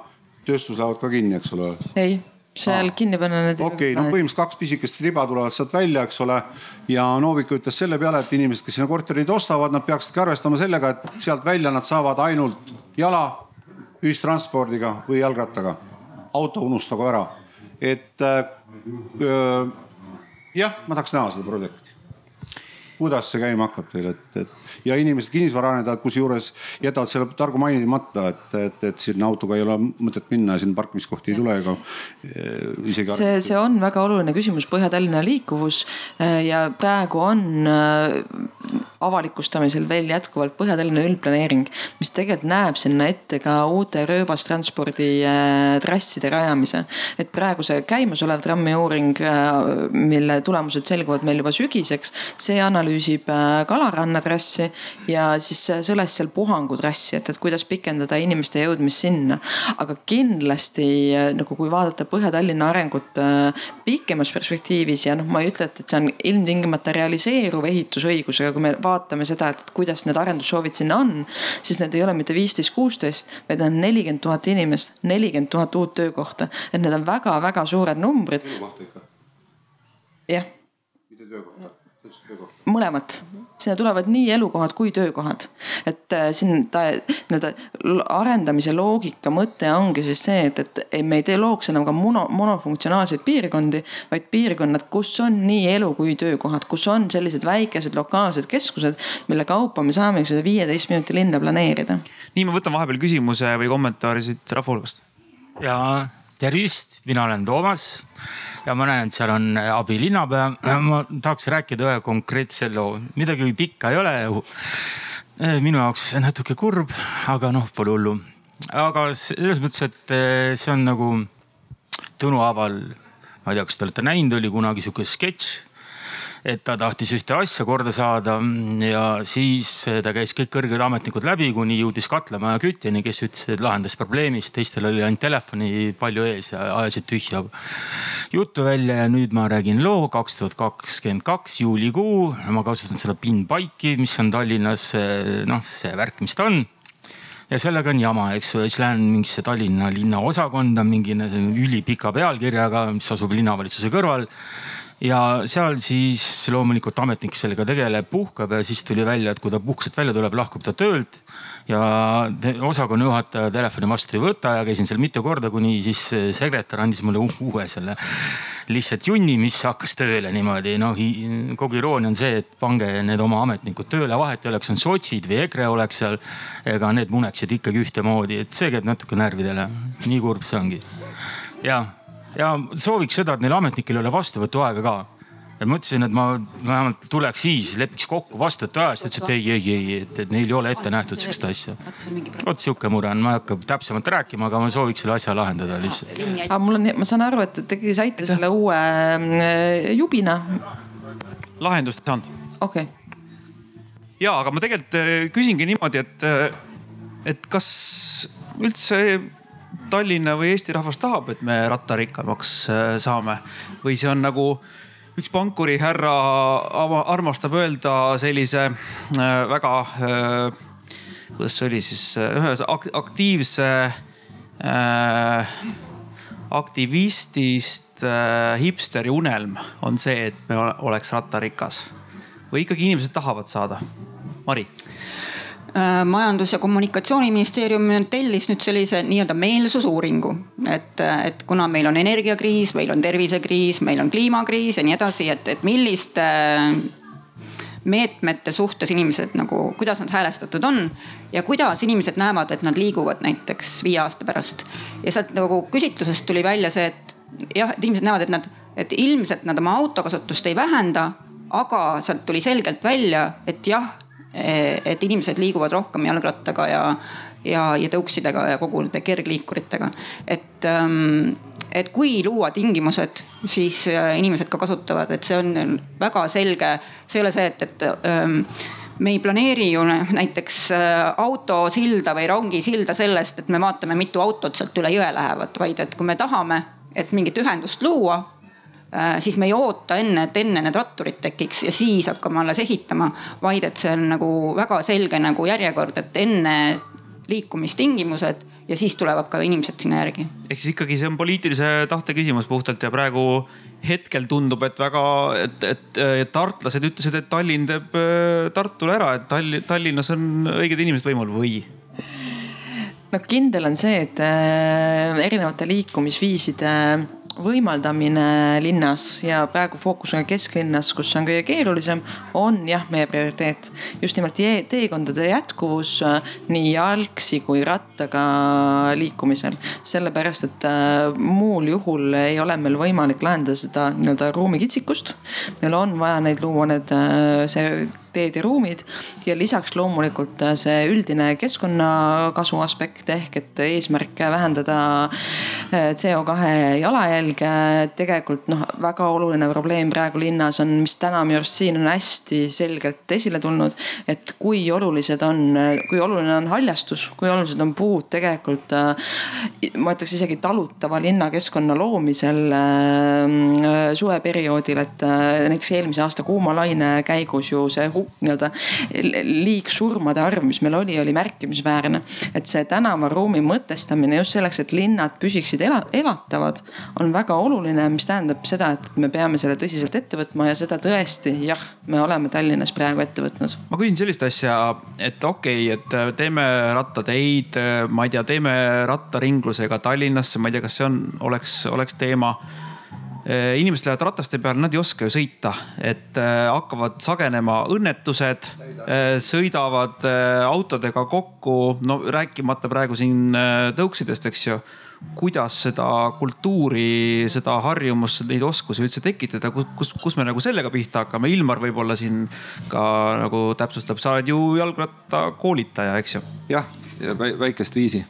tööstus lähevad ka kinni, eks ole? ei, seal ah. kinni panna need. okei okay,, no põhimõtteliselt kaks pisikest riba tulevad sealt välja, eks ole. ja Novik ütles selle peale, et inimesed, kes sinna korterid ostavad, nad peaksidki arvestama sellega, et sealt välja nad saavad ainult jala, ühistranspordiga või jalgrattaga. auto unustagu ära, et äh, jah, ma tahaks näha seda projekti kuidas see käima hakkab teil, et, et ja inimesed, kinnisvaraarendajad, kusjuures jätavad selle targu mainimata, et, et, et sinna autoga ei ole mõtet minna sinna parkimiskohti ei tule ega eh, isegi. see, see on väga oluline küsimus, Põhja-Tallinna liikuvus eh, ja praegu on eh, avalikustamisel veel jätkuvalt Põhja-Tallinna üldplaneering, mis tegelikult näeb sinna ette ka uute rööbastranspordi trasside rajamise. et praegu see käimasolev trammiuuring, mille tulemused selguvad meil juba sügiseks, see analüüsib Kalaranna trassi ja siis sõles seal Puhangu trassi, et, et kuidas pikendada inimeste jõudmist sinna. aga kindlasti nagu kui vaadata Põhja-Tallinna arengut äh, pikemas perspektiivis ja noh, ma ei ütle, et, et see on ilmtingimata realiseeruv ehitusõigus, aga kui me vaatame seda, et kuidas need arendussoovid sinna on, siis need ei ole mitte viisteist, kuusteist, vaid on nelikümmend tuhat inimest, nelikümmend tuhat uut töökohta, et need on väga-väga suured numbrid. jah. mitte töökohta, mõlemat sinna tulevad nii elukohad kui töökohad. et äh, siin ta nii-öelda arendamise loogika mõte ongi siis see, et, et me ei tee looks enam ka mono, monofunktsionaalseid piirkondi, vaid piirkonnad, kus on nii elu kui töökohad, kus on sellised väikesed lokaalsed keskused, mille kaupa me saame seda viieteist minuti linna planeerida. nii, ma võtan vahepeal küsimuse või kommentaari siit rahva hulgast. ja tervist, mina olen Toomas ja ma näen, et seal on abilinnapea. ma tahaks rääkida ühe konkreetse loo, midagi pikka ei ole. Äh, minu jaoks natuke kurb, aga noh, pole hullu. aga selles mõttes, et äh, see on nagu Tõnu Aaval, ma ei tea, kas te olete näinud, oli kunagi sihuke sketš et ta tahtis ühte asja korda saada. Ja siis ta käis kõik kõrged ametnikud läbi, kuni jõudis Katlamaja kütjani, kes ütles, et lahendas probleemist, teistel oli ainult telefoni palju ees ja ajasid tühja juttu välja. Ja nüüd ma räägin loo kaks tuhat kakskümmend kaks juulikuu. ma kasutan seda PIN-paiki, mis on Tallinnas noh, see värk, mis ta on. Ja sellega on jama, eks ju, siis lähen mingisse Tallinna linnaosakonda mingi ülipika pealkirjaga, mis asub linnavalitsuse kõrval ja seal siis loomulikult ametnik sellega tegeleb, puhkab ja siis tuli välja, et kui ta puhkuselt välja tuleb, lahkub ta töölt. ja osakonna juhataja telefoni vastu ei võta ja käisin seal mitu korda, kuni siis sekretär andis mulle uue selle lihtsalt junni, mis hakkas tööle niimoodi. noh, kogu iroonia on see, et pange need oma ametnikud tööle, vahet ei ole, kas on sotsid või EKRE oleks seal. ega need muneksid ikkagi ühtemoodi, et see käib natuke närvidele. nii kurb see ongi. ja ja sooviks seda, et neil ametnikel ei ole vastuvõtuaega ka. ja mõtlesin, et ma vähemalt tuleks siis, lepiks kokku vastuvõtuajas, ta ütles, et ei, ei, ei, et, et neil ei ole ette nähtud sihukest asja. vot sihuke mure on, ma ei hakka täpsemalt rääkima, aga ma sooviks selle asja lahendada lihtsalt. aga mul on, ma saan aru, et te ikkagi saite selle uue äh, jubina. lahendust ei saanud. okei okay ja, aga ma tegelikult äh, küsingi niimoodi, et, et kas üldse Tallinna või Eesti rahvas tahab, et me rattarikkamaks saame? Või see on nagu üks pankurihärra armastab öelda sellise väga, kuidas see oli siis, ühe aktiivse äh, aktivistist äh, hipsteri unelm on see, et me oleks rattarikas. Või ikkagi inimesed tahavad saada? Mari? äh, majandus- ja kommunikatsiooniministeerium tellis nüüd sellise nii-öelda meelsusuuringu, et, et kuna meil on energiakriis, meil on tervisekriis, meil on kliimakriis ja nii edasi, et, et milliste meetmete suhtes inimesed nagu, kuidas nad häälestatud on ja kuidas inimesed näevad, et nad liiguvad näiteks viie aasta pärast. ja sealt nagu küsitlusest tuli välja see, et jah, et inimesed näevad, et nad, et ilmselt nad oma autokasutust ei vähenda, aga sealt tuli selgelt välja, et jah, et inimesed liiguvad rohkem jalgrattaga ja, ja, ja tõuksidega ja kogu nende kergliikuritega, et ähm, et kui luua tingimused, siis äh, inimesed ka kasutavad, et see on väga selge, see ei ole see, et, et ähm, me ei planeeri ju näiteks äh, autosilda või rongisilda sellest, et me vaatame, mitu autot sealt üle jõe lähevad, vaid et kui me tahame, et mingit ühendust luua, siis me ei oota enne, et enne need ratturid tekiks ja siis hakkame alles ehitama, vaid et see on nagu väga selge nagu järjekord, et enne liikumistingimused ja siis tulevad ka inimesed sinna järgi. ehk siis ikkagi see on poliitilise tahte küsimus puhtalt ja praegu hetkel tundub, et väga, et, et, et tartlased ütlesid, et Tallinn teeb äh, Tartule ära, et Tallinn, Tallinnas on õiged inimesed võimul või? no kindel on see, et äh, erinevate liikumisviiside võimaldamine linnas ja praegu fookus on kesklinnas, kus on kõige keerulisem, on jah, meie prioriteet. just nimelt teekondade jätkuvus äh, nii jalgsi kui rattaga liikumisel. sellepärast, et äh, muul juhul ei ole meil võimalik lahendada seda nii-öelda ruumikitsikust. meil on vaja neid luua, need, äh, see teed ja ruumid. ja lisaks loomulikult äh, see üldine keskkonnakasu aspekt ehk et eesmärk vähendada äh, CO2 jalajälge. tegelikult noh, väga oluline probleem praegu linnas on, mis täna minu arust siin on hästi selgelt esile tulnud. et kui olulised on, kui oluline on haljastus, kui olulised on puud tegelikult. Äh, ma ütleks isegi talutava linnakeskkonna loomisel suveperioodil, et näiteks eelmise aasta kuuma laine käigus ju see nii-öelda liigsurmade arv, mis meil oli, oli märkimisväärne. et see tänavaruumi mõtestamine just selleks, et linnad püsiksid ela, elatavad, on väga oluline, mis tähendab seda, et me peame selle tõsiselt ette võtma ja seda tõesti, jah, me oleme Tallinnas praegu ette võtnud. ma küsin sellist asja, et okei okay,, et teeme rattateid, ma ei tea, teeme rattaringlusega Tallinnasse, ma ei tea, kas see on, oleks, oleks teema inimesed lähevad rataste peale, nad ei oska ju sõita, et äh, hakkavad sagenema õnnetused, äh, sõidavad autodega kokku, no rääkimata praegu siin tõuksidest, eks ju kuidas seda kultuuri, seda harjumust, neid oskusi üldse tekitada, kus, kus me nagu sellega pihta hakkame? Ilmar võib-olla siin ka nagu täpsustab, sa oled ju jalgrattakoolitaja, eks ju? jah, väikest viisi.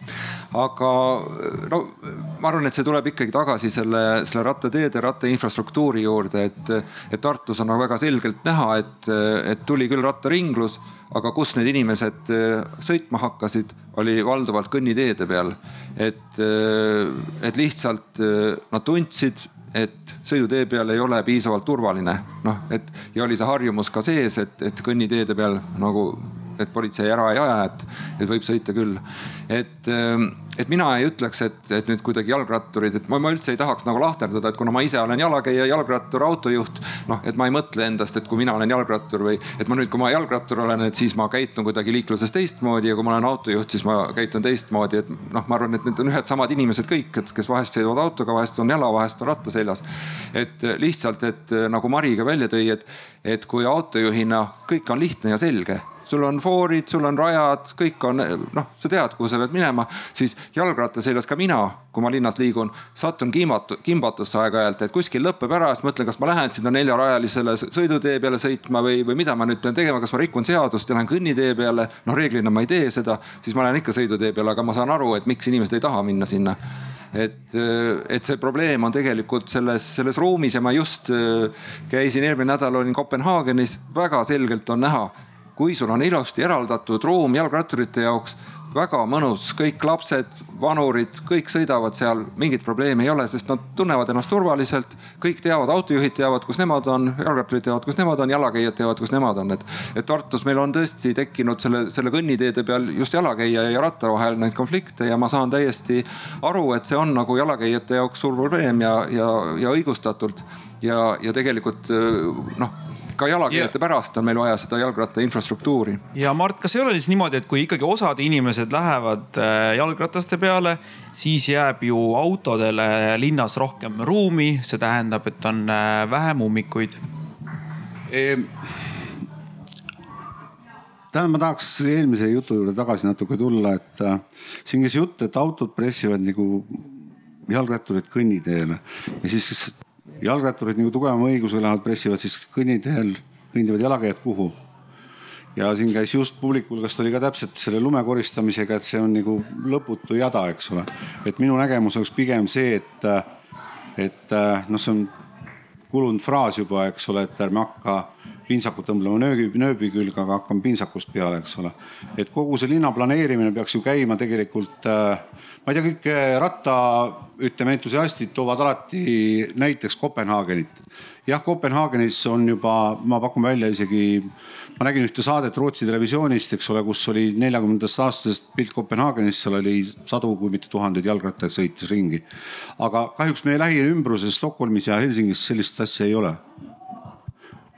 aga no ma arvan, et see tuleb ikkagi tagasi selle, selle rattateede, rattainfrastruktuuri juurde, et, et Tartus on nagu väga selgelt näha, et, et tuli küll rattaringlus, aga kus need inimesed sõitma hakkasid, oli valdavalt kõnniteede peal. et, et lihtsalt nad tundsid et sõidutee peal ei ole piisavalt turvaline, noh, et ja oli see harjumus ka sees, et, et kõnniteede peal nagu et politsei ära ei aja, et, et võib sõita küll. et, ähm, et mina ei ütleks, et, et nüüd kuidagi jalgratturid, et ma, ma üldse ei tahaks nagu lahterdada, et kuna ma ise olen jalakäija, jalgrattur, autojuht, noh, et ma ei mõtle endast, et kui mina olen jalgrattur või et ma nüüd, kui ma jalgrattur olen, et siis ma käitun kuidagi liikluses teistmoodi ja kui ma olen autojuht, siis ma käitun teistmoodi, et noh, ma arvan, et need on ühed samad inimesed kõik, et kes vahest sõidavad autoga, vahest on jala, vahest on ratta seljas. et lihtsalt, et nagu Mari ka välja tõi, et, et kui autojuhina kõik on lihtne ja selge sul on foorid, sul on rajad, kõik on noh, sa tead, kuhu sa pead minema, siis jalgratta seljas ka mina, kui ma linnas liigun, satun kimbatu, kimbatusse aeg-ajalt, et kuskil lõpeb ära, siis mõtlen, kas ma lähen sinna neljarajalisele sõidutee peale sõitma või, või mida ma nüüd pean tegema, kas ma rikun seadust ja lähen kõnnitee peale. noh, reeglina ma ei tee seda, siis ma lähen ikka sõidutee peale, aga ma saan aru, et miks inimesed ei taha minna sinna et, et see probleem on tegelikult selles, selles ruumis ja ma just käisin eelmine nädal olin Kopenhaagenis, väga selgelt on näha kui sul on ilusti eraldatud ruum jalgratturite jaoks väga mõnus, kõik lapsed, vanurid, kõik sõidavad seal, mingit probleemi ei ole, sest nad tunnevad ennast turvaliselt. kõik teavad, autojuhid teavad, kus nemad on, jalgratturid teavad, kus nemad on, jalakäijad teavad, kus nemad on, et. et Tartus meil on tõesti tekkinud selle, selle kõnniteede peal just jalakäija ja ratta vahel neid konflikte ja ma saan täiesti aru, et see on nagu jalakäijate jaoks suur probleem ja, ja, ja õigustatult. Ja, ja tegelikult noh ka jalakäijate ja. pärast on meil vaja seda jalgratta infrastruktuuri. ja Mart, kas ei ole siis niimoodi, et kui ikkagi osad inimesed lähevad äh, jalgrataste peale, siis jääb ju autodele linnas rohkem ruumi, see tähendab, et on äh, vähem ummikuid ehm.? tähendab, ma tahaks eelmise jutu juurde tagasi natuke tulla, et äh, siin käis jutt, et autod pressivad nagu jalgratturid kõnniteele ja siis jalgratturid nagu tugevama õigusega lähevad, pressivad siis kõnniteel, kõndivad jalakäijad kuhu. ja siin käis just publiku hulgast oli ka täpselt selle lume koristamisega, et see on nagu lõputu jada, eks ole. et minu nägemus oleks pigem see, et, et noh, see on kulunud fraas juba, eks ole, et ärme hakka pintsakut tõmblema nööbi, nööbi külge, aga hakkame pintsakust peale, eks ole. et kogu see linna planeerimine peaks ju käima tegelikult äh, ma ei tea, kõik äh, ratta, ütleme entusiastid toovad alati näiteks Kopenhaagenit. jah, Kopenhaagenis on juba, ma pakun välja isegi, ma nägin ühte saadet Rootsi televisioonist, eks ole, kus oli neljakümnendast aastasest pilt Kopenhaagenist, seal oli sadu, kui mitte tuhandeid jalgrattaid sõitis ringi. aga kahjuks meie lähiümbruses Stockholmis ja Helsingis sellist asja ei ole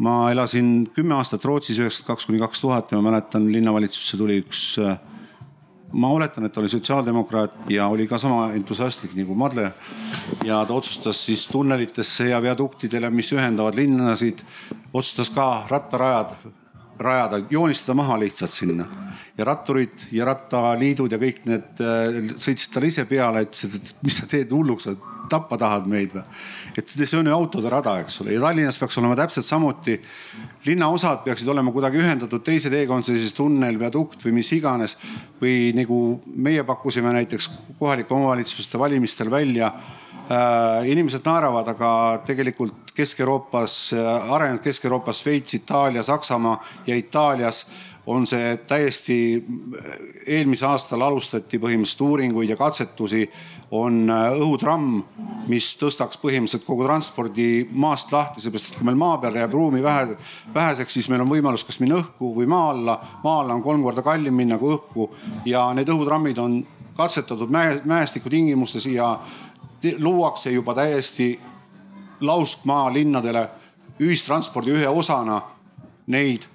ma elasin kümme aastat Rootsis, üheksakümmend kaks kuni kaks tuhat ja ma mäletan, linnavalitsusse tuli üks äh, ma oletan, et oli sotsiaaldemokraat ja oli ka sama entusiastlik nagu Madle. ja ta otsustas siis tunnelitesse ja viaduktidele, mis ühendavad linnasid, otsustas ka rattarajad rajada, joonistada maha lihtsalt sinna. ja ratturid ja rattaliidud ja kõik need äh, sõitsid talle ise peale, ütlesid, et mis sa teed hulluks, tappa tahad meid või et see on ju autode rada, eks ole, ja Tallinnas peaks olema täpselt samuti. linnaosad peaksid olema kuidagi ühendatud teise teega, on see siis tunnel, viadukt või mis iganes. või nagu meie pakkusime näiteks kohalike omavalitsuste valimistel välja äh,. inimesed naeravad, aga tegelikult Kesk-Euroopas, äh, arenenud Kesk-Euroopas, Šveits, Itaalia, Saksamaa ja Itaalias on see täiesti, eelmisel aastal alustati põhimõtteliselt uuringuid ja katsetusi, on äh, õhutramm, mis tõstaks põhimõtteliselt kogu transpordi maast lahti, seepärast et kui meil maa peal jääb ruumi vähe, väheseks, siis meil on võimalus kas minna õhku või maa alla. maa alla on kolm korda kallim minna kui õhku ja need õhutrammid on katsetatud mäe, mäestiku tingimustes ja luuakse juba täiesti lauskmaa linnadele ühistranspordi ühe osana neid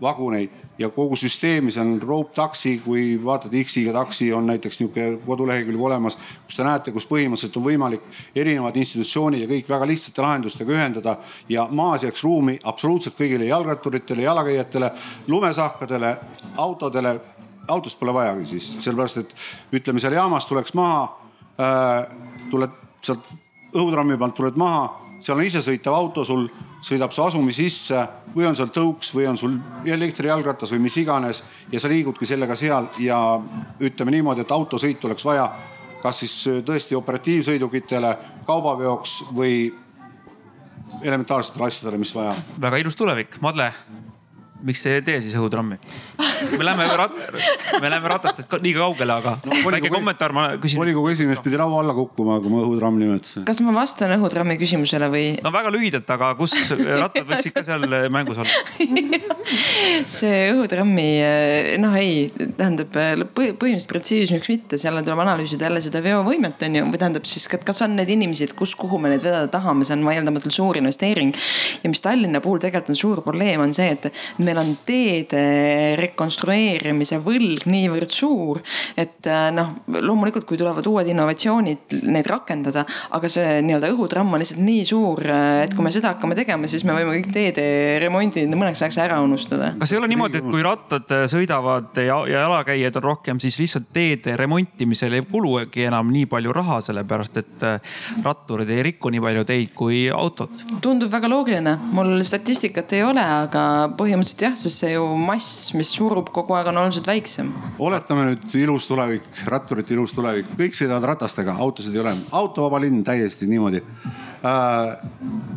vaguneid ja kogu süsteemi, see on rope taksi, kui vaatad X-iga taksi on näiteks niisugune kodulehekülg olemas, kus te näete, kus põhimõtteliselt on võimalik erinevad institutsioonid ja kõik väga lihtsate lahendustega ühendada ja maas jääks ruumi absoluutselt kõigile jalgratturitele, jalakäijatele, lumesahkadele, autodele. autost pole vajagi siis, sellepärast et ütleme, seal jaamas tuleks maha äh,, tuled sealt õhutrammi pealt tuled maha seal on isesõitev auto, sul sõidab su asumi sisse või on seal tõuks või on sul elektrijalgratas või mis iganes ja sa liigudki sellega seal ja ütleme niimoodi, et autosõit oleks vaja kas siis tõesti operatiivsõidukitele, kaubaveoks või elementaarsetele asjadele, mis vaja. väga ilus tulevik, Madle miks te ei tee siis õhutrammi? me läheme rat-, me läheme ratastest liiga kaugele, aga no, väike kommentaar, ma küsin. volikogu esimees pidi laua alla kukkuma, kui ma õhutramm nimetasin. kas ma vastan õhutrammi küsimusele või? no väga lühidalt, aga kus rattad võiksid ka seal mängus olla see õhutrammi, noh ei, tähendab põhimõtteliselt printsiibis miks mitte, seal tuleb analüüsida jälle seda veovõimet on ju, või tähendab siis, kas on neid inimesi, et kus, kuhu me neid vedada tahame, see on vaieldamatult suur investeering. ja mis Tallinna puhul tegelikult on suur probleem, on see, et meil on teede rekonstrueerimise võlg niivõrd suur, et äh, noh, loomulikult, kui tulevad uued innovatsioonid, neid rakendada, aga see nii-öelda õhutramm on lihtsalt nii suur, et kui me seda hakkame tegema, siis me võime kõik teede remondid mõneks ajaks ära unustada. Kas ei ole niimoodi, et kui rattad äh, sõidavad ja, ja jalakäijaid on rohkem, siis lihtsalt teede remontimisel ei kulugi enam nii palju raha, sellepärast et ratturid ei riku nii palju teid kui autod? tundub väga loogiline, mul statistikat ei ole, aga põhimõtteliselt jah, sest see ju mass, mis surub kogu aeg, on oluliselt väiksem. oletame nüüd ilus tulevik, ratturite ilus tulevik, kõik sõidavad ratastega, autosid ei ole, autovaba linn täiesti niimoodi äh,.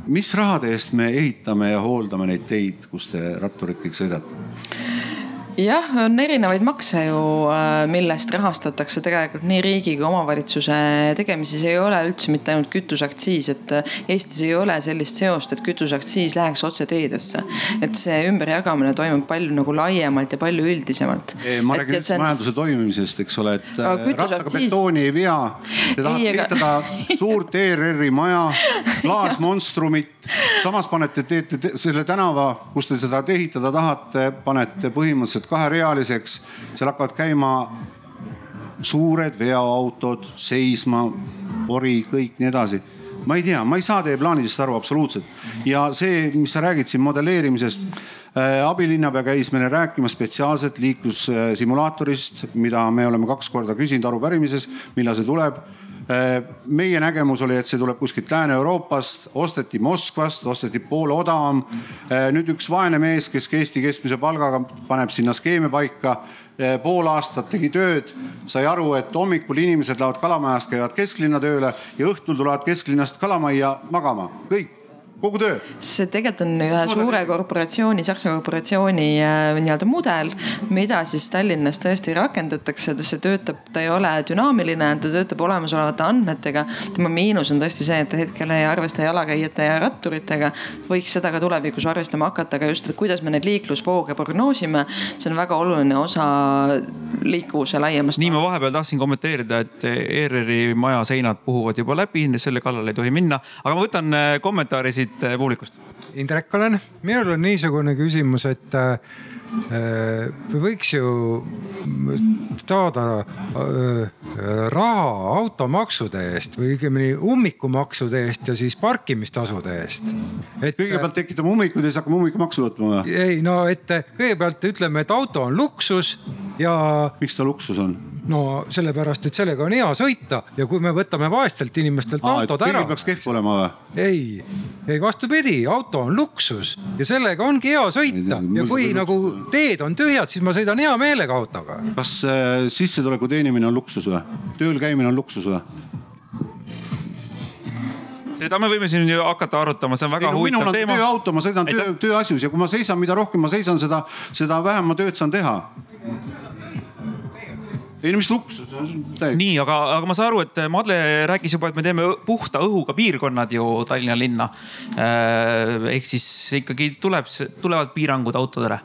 Mis rahade eest me ehitame ja hooldame neid teid, kus te ratturid kõik sõidate? Jah, on erinevaid makse ju, äh, millest rahastatakse tegelikult nii riigi kui omavalitsuse tegemisi. see ei ole üldse mitte ainult kütuseaktsiis, et äh, Eestis ei ole sellist seost, et kütuseaktsiis läheks otse teedesse. et see ümberjagamine toimub palju nagu laiemalt ja palju üldisemalt. ma räägin üldse on... majanduse toimimisest, eks ole, et äh, rattaga betooni ei vea. Te tahate ehitada aga... suurt ERR-i maja, klaasmonstrumit, samas panete, teete selle tänava, kus te seda ehitada tahate, panete põhimõtteliselt kaherealiseks, seal hakkavad käima suured veoautod seisma, pori, kõik nii edasi. Ma ei tea, ma ei saa teie plaanidest aru absoluutselt. Ja see, mis sa räägid siin modelleerimisest äh,. abilinnapea käis meile rääkimas spetsiaalselt liiklussimulaatorist, mida me oleme kaks korda küsinud arupärimises, millal see tuleb meie nägemus oli, et see tuleb kuskilt Lääne-Euroopast, osteti Moskvast, osteti poole odavam. Äh, nüüd üks vaene mees, kes Eesti keskmise palgaga paneb sinna skeeme paika äh, pool aastat tegi tööd, sai aru, et hommikul inimesed lähevad kalamajast, käivad kesklinna tööle ja õhtul tulevad kesklinnast kalamajja magama, kõik kogu töö. see tegelikult on ühe suure korporatsiooni, Saksa korporatsiooni äh, nii-öelda mudel, mida siis Tallinnas tõesti rakendatakse. see töötab, ta ei ole dünaamiline, ta töötab olemasolevate andmetega. tema miinus on tõesti see, et ta hetkel ei arvesta jalakäijate ja ratturitega. võiks seda ka tulevikus arvestama hakata, aga just, et kuidas me neid liiklusvooge prognoosime, see on väga oluline osa liikuvuse laiemast. nii, ma vahepeal tahtsin kommenteerida, et ERR-i maja seinad puhuvad juba läbi, selle kallale ei tohi minna, aga ma võtan äh, kommentaari siit siit äh, publikust? Indrek olen, minul on niisugune küsimus, et äh, võiks ju saada äh, raha automaksude eest või õigemini ummikumaksude eest ja siis parkimistasude eest. et kõigepealt tekitame ummikuid ja siis hakkame ummikumaksu võtma või? ei no, et kõigepealt ütleme, et auto on luksus ja. miks ta luksus on? No sellepärast, et sellega on hea sõita ja kui me võtame vaestelt inimestelt Aa, autod ära. peaks kehv olema või? ei, ei vastupidi, auto on luksus ja sellega ongi hea sõita ja kui nagu teed on tühjad, siis ma sõidan hea meelega autoga. kas äh, sissetuleku teenimine on luksus või? tööl käimine on luksus või? seda me võime siin ju hakata arutama, see on väga ei, no, huvitav teema. tööauto, ma sõidan töö, tööasjus ja kui ma seisan, mida rohkem ma seisan, seda, seda vähem ma tööd saan teha ei no mis luksus. nii, aga, aga ma saan aru, et Madle rääkis juba, et me teeme puhta õhuga piirkonnad ju Tallinna linna. Äh, ehk siis ikkagi tuleb, tulevad piirangud autodele.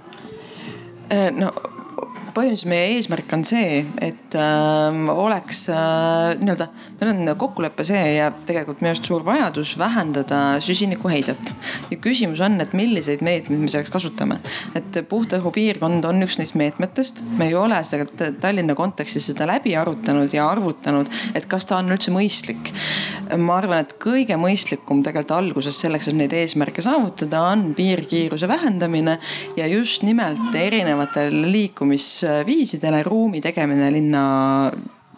Äh, no põhimõtteliselt meie eesmärk on see, et äh, oleks äh, nii-öelda, meil on kokkulepe see ja tegelikult minu arust suur vajadus vähendada süsinikuheidet. ja küsimus on, et milliseid meetmeid me selleks kasutame. et puhta õhu piirkond on üks neist meetmetest. me ei ole seda Tallinna kontekstis seda läbi arutanud ja arvutanud, et kas ta on üldse mõistlik. ma arvan, et kõige mõistlikum tegelikult alguses selleks, et neid eesmärke saavutada, on piirkiiruse vähendamine ja just nimelt erinevatel liikumis viisidele ruumi tegemine linna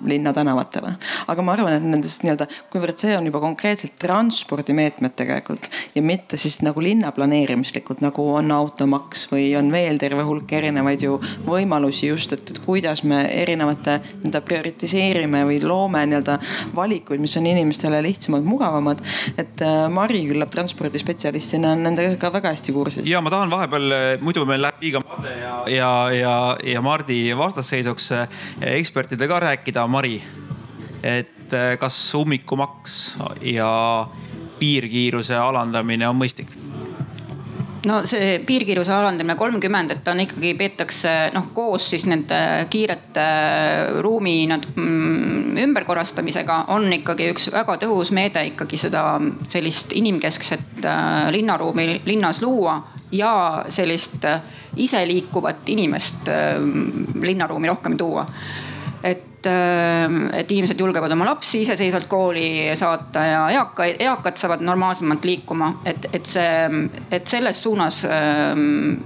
linna tänavatele. aga ma arvan, et nendest nii-öelda, kuivõrd see on juba konkreetselt transpordimeetmed tegelikult ja mitte siis nagu linna planeerimislikud, nagu on automaks või on veel terve hulk erinevaid ju võimalusi just, et, et kuidas me erinevate nii-öelda prioritiseerime või loome nii-öelda valikuid, mis on inimestele lihtsamad, mugavamad. et äh, Mari küllap transpordispetsialistina on nendega ka väga hästi kursis. ja ma tahan vahepeal, muidu meil läheb liiga Made ja, ja, ja, ja Mardi vastasseisuks äh, ekspertidega rääkida Mari, et äh, kas ummikumaks ja piirkiiruse alandamine on mõistlik? no see piirkiiruse alandamine kolmkümmend, et ta on ikkagi peetakse noh, koos siis nende kiirete ruumi nad mm, ümberkorrastamisega on ikkagi üks väga tõhus meede ikkagi seda sellist inimkeskset äh, linnaruumi linnas luua ja sellist äh, iseliikuvat inimest äh, linnaruumi rohkem tuua et, ähm, et inimesed julgevad oma lapsi iseseisvalt kooli saata ja eakaid, eakad saavad normaalsemalt liikuma, et, et see, et selles suunas ähm,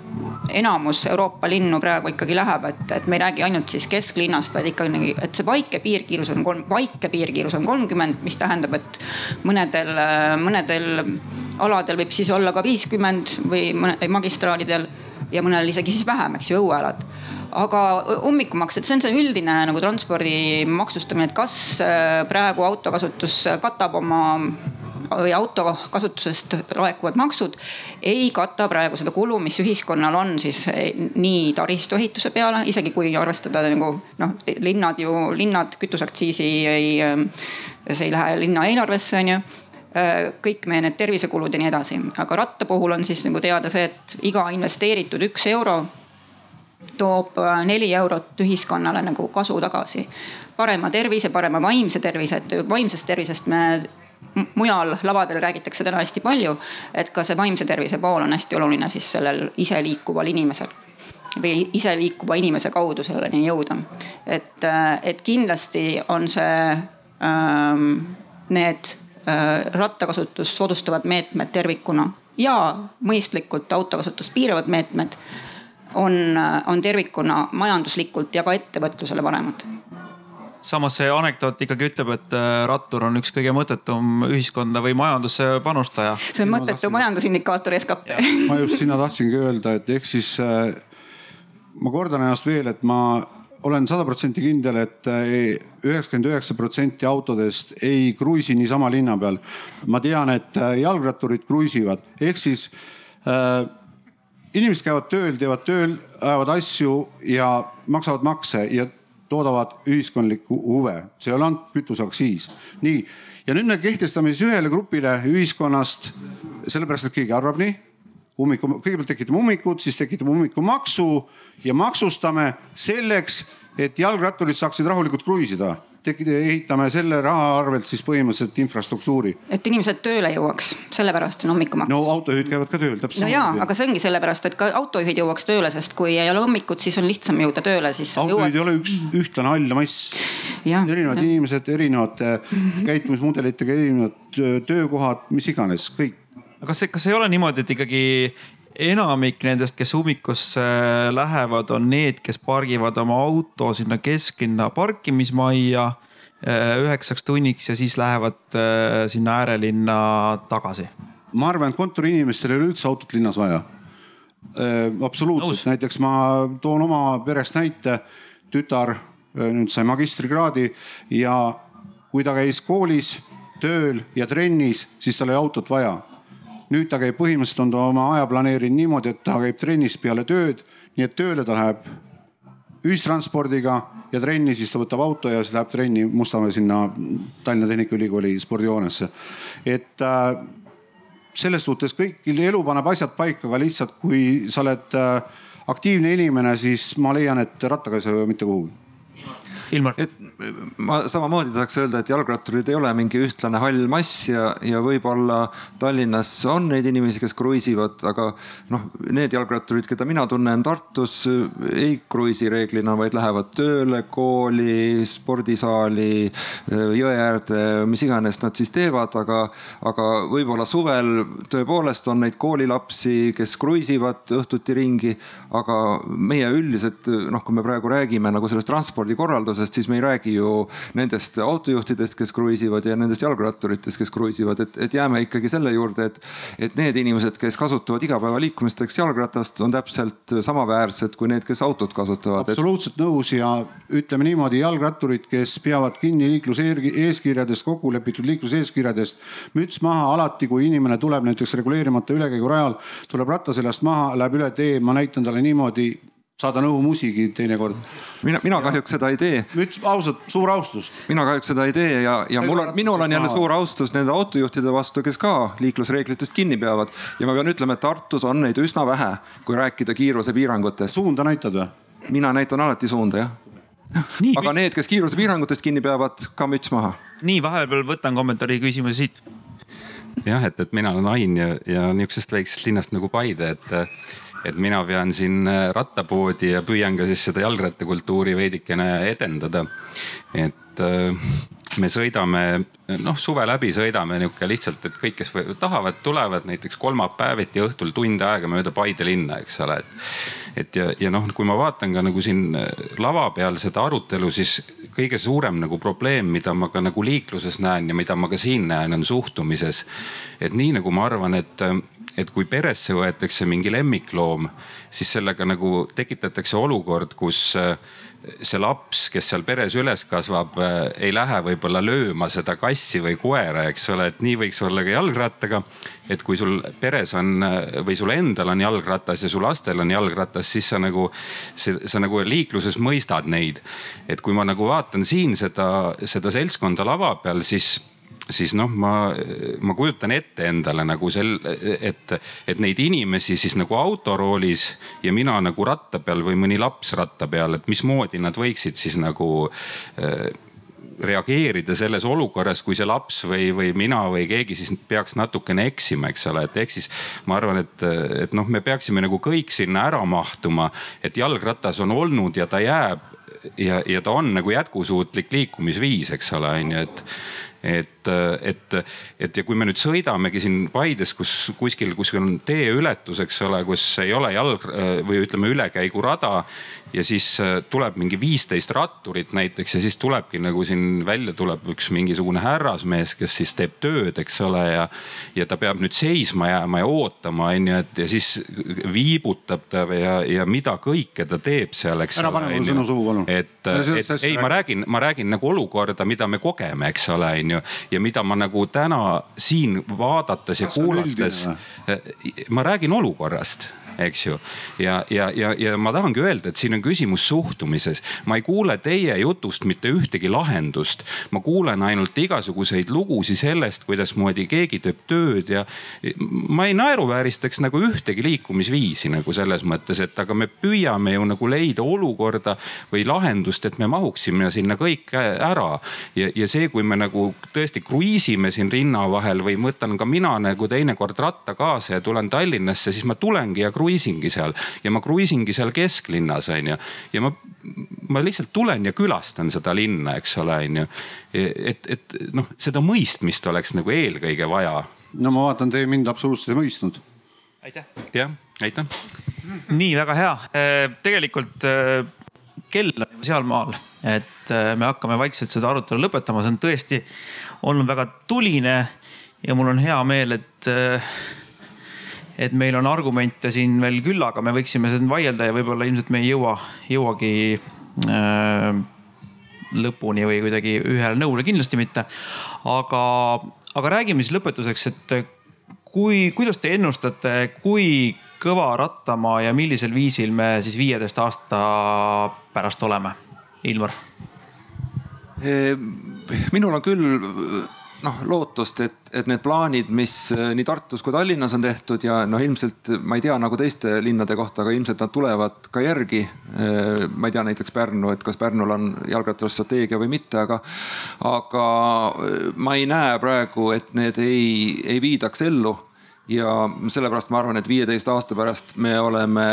enamus Euroopa linnu praegu ikkagi läheb, et, et me ei räägi ainult siis kesklinnast, vaid ikkagi, et see vaike piirkiirus on kolm, vaike piirkiirus on kolmkümmend, mis tähendab, et mõnedel, mõnedel aladel võib siis olla ka viiskümmend või mõne, magistraalidel ja mõnel isegi siis vähem, eks ju, õuealad. Aga ummikumaks, et see on see üldine nagu transpordi maksustamine, et kas äh, praegu autokasutus katab oma või auto kasutusest laekuvad maksud ei kata praegu seda kulu, mis ühiskonnal on siis nii taristuehituse peale, isegi kui arvestada nagu noh, linnad ju, linnad kütuseaktsiisi ei, see ei lähe linna eelarvesse, on ju kõik meie need tervisekulud ja nii edasi, aga ratta puhul on siis nagu teada see, et iga investeeritud üks euro toob neli eurot ühiskonnale nagu kasu tagasi. parema tervise, parema vaimse tervise, vaimsest tervisest me mujal lavadel räägitakse täna hästi palju, et ka see vaimse tervise pool on hästi oluline siis sellel iseliikuval inimesel või iseliikuva inimese kaudu selleni jõuda. et, et kindlasti on see ähm,, need äh, rattakasutust soodustavad meetmed tervikuna ja mõistlikult autokasutust piiravad meetmed on, on tervikuna majanduslikult ja ka ettevõtlusele paremad samas see anekdoot ikkagi ütleb, et äh, rattur on üks kõige mõttetum ühiskonda või majandusse panustaja. see on mõttetu tahtsin... majandusindikaator SKP. ma just sinna tahtsingi öelda, et ehk siis äh, ma kordan ennast veel, et ma olen sada protsenti kindel et, et äh, üheksakümmend üheksa protsenti autodest ei kruiisi niisama linna peal. ma tean, et jalgratturid kruiisivad, ehk siis äh, inimesed käivad tööl, teevad tööl, ajavad asju ja maksavad makse ja toodavad ühiskondlikku huve, see ainult kütuseaktsiis. nii, ja nüüd me kehtestame siis ühele grupile ühiskonnast, sellepärast et keegi arvab nii ummiku, kõigepealt tekitame ummikud, siis tekitame ummikumaksu ja maksustame selleks, et jalgratturid saaksid rahulikult kruiisida ehitame selle raha arvelt siis põhimõtteliselt infrastruktuuri. et inimesed tööle jõuaks, sellepärast on hommikumaks. no autojuhid käivad ka tööl täpselt. no jaa, aga see ongi sellepärast, et ka autojuhid jõuaks tööle, sest kui ei ole hommikut, siis on lihtsam jõuda tööle, siis. autojuhid jõuad... ei ole üks ühtlane all mass. erinevad ja. inimesed, erinevate käitumismudelitega, erinevad töökohad, mis iganes, kõik aga kas see, kas ei ole niimoodi, et ikkagi enamik nendest, kes ummikusse lähevad, on need, kes pargivad oma auto sinna kesklinna parkimismajja eh, üheksaks tunniks ja siis lähevad eh, sinna äärelinna tagasi? ma arvan, et kontoriinimestel ei ole üldse autot linnas vaja. Absoluutselt, näiteks ma toon oma perest näite. tütar nüüd sai magistrikraadi ja kui ta käis koolis, tööl ja trennis, siis tal oli autot vaja nüüd ta käib, põhimõtteliselt on ta oma aja planeerinud niimoodi, et ta käib trennis peale tööd, nii et tööle ta läheb ühistranspordiga ja trenni siis ta võtab auto ja siis läheb trenni Mustamäe sinna Tallinna Tehnikaülikooli spordihoonesse. et äh, selles suhtes kõik elu paneb asjad paika, aga lihtsalt kui sa oled äh, aktiivne inimene, siis ma leian, et rattaga ei saa mitte kuhugi Ilmar. et ma samamoodi tahaks öelda, et jalgratturid ei ole mingi ühtlane hall mass ja, ja võib-olla Tallinnas on neid inimesi, kes kruiisivad, aga noh, need jalgratturid, keda mina tunnen Tartus, ei kruiisi reeglina, vaid lähevad tööle, kooli, spordisaali, jõe äärde, mis iganes nad siis teevad, aga, aga võib-olla suvel tõepoolest on neid koolilapsi, kes kruiisivad õhtuti ringi, aga meie üldiselt noh, kui me praegu räägime nagu sellest transpordikorraldusest, sest siis me ei räägi ju nendest autojuhtidest, kes kruiisivad ja nendest jalgratturitest, kes kruiisivad, et, et jääme ikkagi selle juurde, et, et need inimesed, kes kasutavad igapäevaliikumiseks jalgratast, on täpselt samaväärsed kui need, kes autot kasutavad. absoluutselt et... nõus ja ütleme niimoodi, jalgratturid, kes peavad kinni liikluseeskirjadest, kokku lepitud liikluseeskirjadest, müts maha alati, kui inimene tuleb näiteks reguleerimata ülekäigurajal, tuleb ratta seljast maha, läheb üle tee, ma näitan talle niimoodi saada nõu musigi teinekord. mina, mina kahjuks seda ei tee. müts, ausalt, suur austus. mina kahjuks seda ei tee ja, ja mul on, minul on jälle suur austus nende autojuhtide vastu, kes ka liiklusreeglitest kinni peavad. ja ma pean ütlema, et Tartus on neid üsna vähe, kui rääkida kiirusepiirangutest. suunda näitad või? mina näitan alati suunda, jah. Nii, aga need, kes kiirusepiirangutest kinni peavad, ka müts maha. nii, vahepeal võtan kommentaari küsimuse siit jah, et, et mina olen Ain ja, ja niisugusest väiksest linnast nagu Paide, et et mina pean siin äh, rattapoodi ja püüan ka siis seda jalgrattakultuuri veidikene edendada. et äh, me sõidame, noh suve läbi sõidame nihuke lihtsalt, et kõik, kes tahavad, tulevad näiteks kolmapäeviti õhtul tund aega mööda Paide linna, eks ole, et. et ja, ja noh, kui ma vaatan ka nagu siin äh, lava peal seda arutelu, siis kõige suurem nagu probleem, mida ma ka nagu liikluses näen ja mida ma ka siin näen, on suhtumises. et nii nagu ma arvan, et et kui peresse võetakse mingi lemmikloom, siis sellega nagu tekitatakse olukord, kus äh, see laps, kes seal peres üles kasvab, ei lähe võib-olla lööma seda kassi või koera, eks ole, et nii võiks olla ka jalgrattaga. et kui sul peres on või sul endal on jalgratas ja su lastel on jalgratas, siis sa nagu, sa nagu liikluses mõistad neid. et kui ma nagu vaatan siin seda, seda seltskonda lava peal, siis siis noh, ma, ma kujutan ette endale nagu sel, et, et neid inimesi siis nagu autoroolis ja mina nagu ratta peal või mõni laps ratta peal, et mismoodi nad võiksid siis nagu äh, reageerida selles olukorras, kui see laps või, või mina või keegi siis peaks natukene eksima, eks ole, et ehk siis ma arvan, et, et noh, me peaksime nagu kõik sinna ära mahtuma, et jalgratas on olnud ja ta jääb ja, ja ta on nagu jätkusuutlik liikumisviis, eks ole, on ju, et et, et, et ja kui me nüüd sõidamegi siin Paides, kus kuskil, kuskil on teeületus, eks ole, kus ei ole jalg või ütleme ülekäigurada ja siis äh, tuleb mingi viisteist ratturit näiteks ja siis tulebki nagu siin välja tuleb üks mingisugune härrasmees, kes siis teeb tööd, eks ole, ja. ja ta peab nüüd seisma jääma ja ootama, onju, et ja siis viibutab ta ja, ja mida kõike ta teeb seal, eks ole. ära pane mulle sõnu suhu, palun. et, et ei, ma räägin, ma räägin nagu olukorda, mida me kogeme, eks ole, onju. Ja mida ma nagu täna siin vaadates ja kuulates, ma räägin olukorrast eks ju. ja, ja, ja, ja ma tahangi öelda, et siin on küsimus suhtumises. ma ei kuule teie jutust mitte ühtegi lahendust. ma kuulen ainult igasuguseid lugusid sellest, kuidasmoodi keegi teeb tööd ja ma ei naeruvääristaks nagu ühtegi liikumisviisi nagu selles mõttes, et aga me püüame ju nagu leida olukorda või lahendust, et me mahuksime sinna kõik ära. ja, ja see, kui me nagu tõesti kruiisime siin rinna vahel või võtan ka mina nagu teinekord ratta kaasa ja tulen Tallinnasse, siis ma tulengi ja kruiisingi seal ja ma kruiisingi seal kesklinnas onju. ja ma, ma lihtsalt tulen ja külastan seda linna, eks ole, onju. et, et noh, seda mõistmist oleks nagu eelkõige vaja. no ma vaatan, te mind absoluutselt ei mõistnud. aitäh. jah, aitäh. nii väga hea, äh, tegelikult äh, kell on juba sealmaal, et äh, me hakkame vaikselt seda arutelu lõpetama, see on tõesti olnud väga tuline ja mul on hea meel, et et meil on argumente siin veel küllaga, me võiksime siin vaielda ja võib-olla ilmselt me ei jõua, jõuagi äh, lõpuni või kuidagi ühele nõule, kindlasti mitte. aga, aga räägime siis lõpetuseks, et kui, kuidas te ennustate, kui kõva rattamaa ja millisel viisil me siis viieteist aasta pärast oleme? Ilmar. minul on küll noh lootust, et, et need plaanid, mis äh, nii Tartus kui Tallinnas on tehtud ja noh, ilmselt ma ei tea nagu teiste linnade kohta, aga ilmselt nad tulevad ka järgi. Äh, ma ei tea näiteks Pärnu, et kas Pärnul on jalgrattastrateegia või mitte, aga, aga äh, ma ei näe praegu, et need ei, ei viidaks ellu ja sellepärast ma arvan, et viieteist aasta pärast me oleme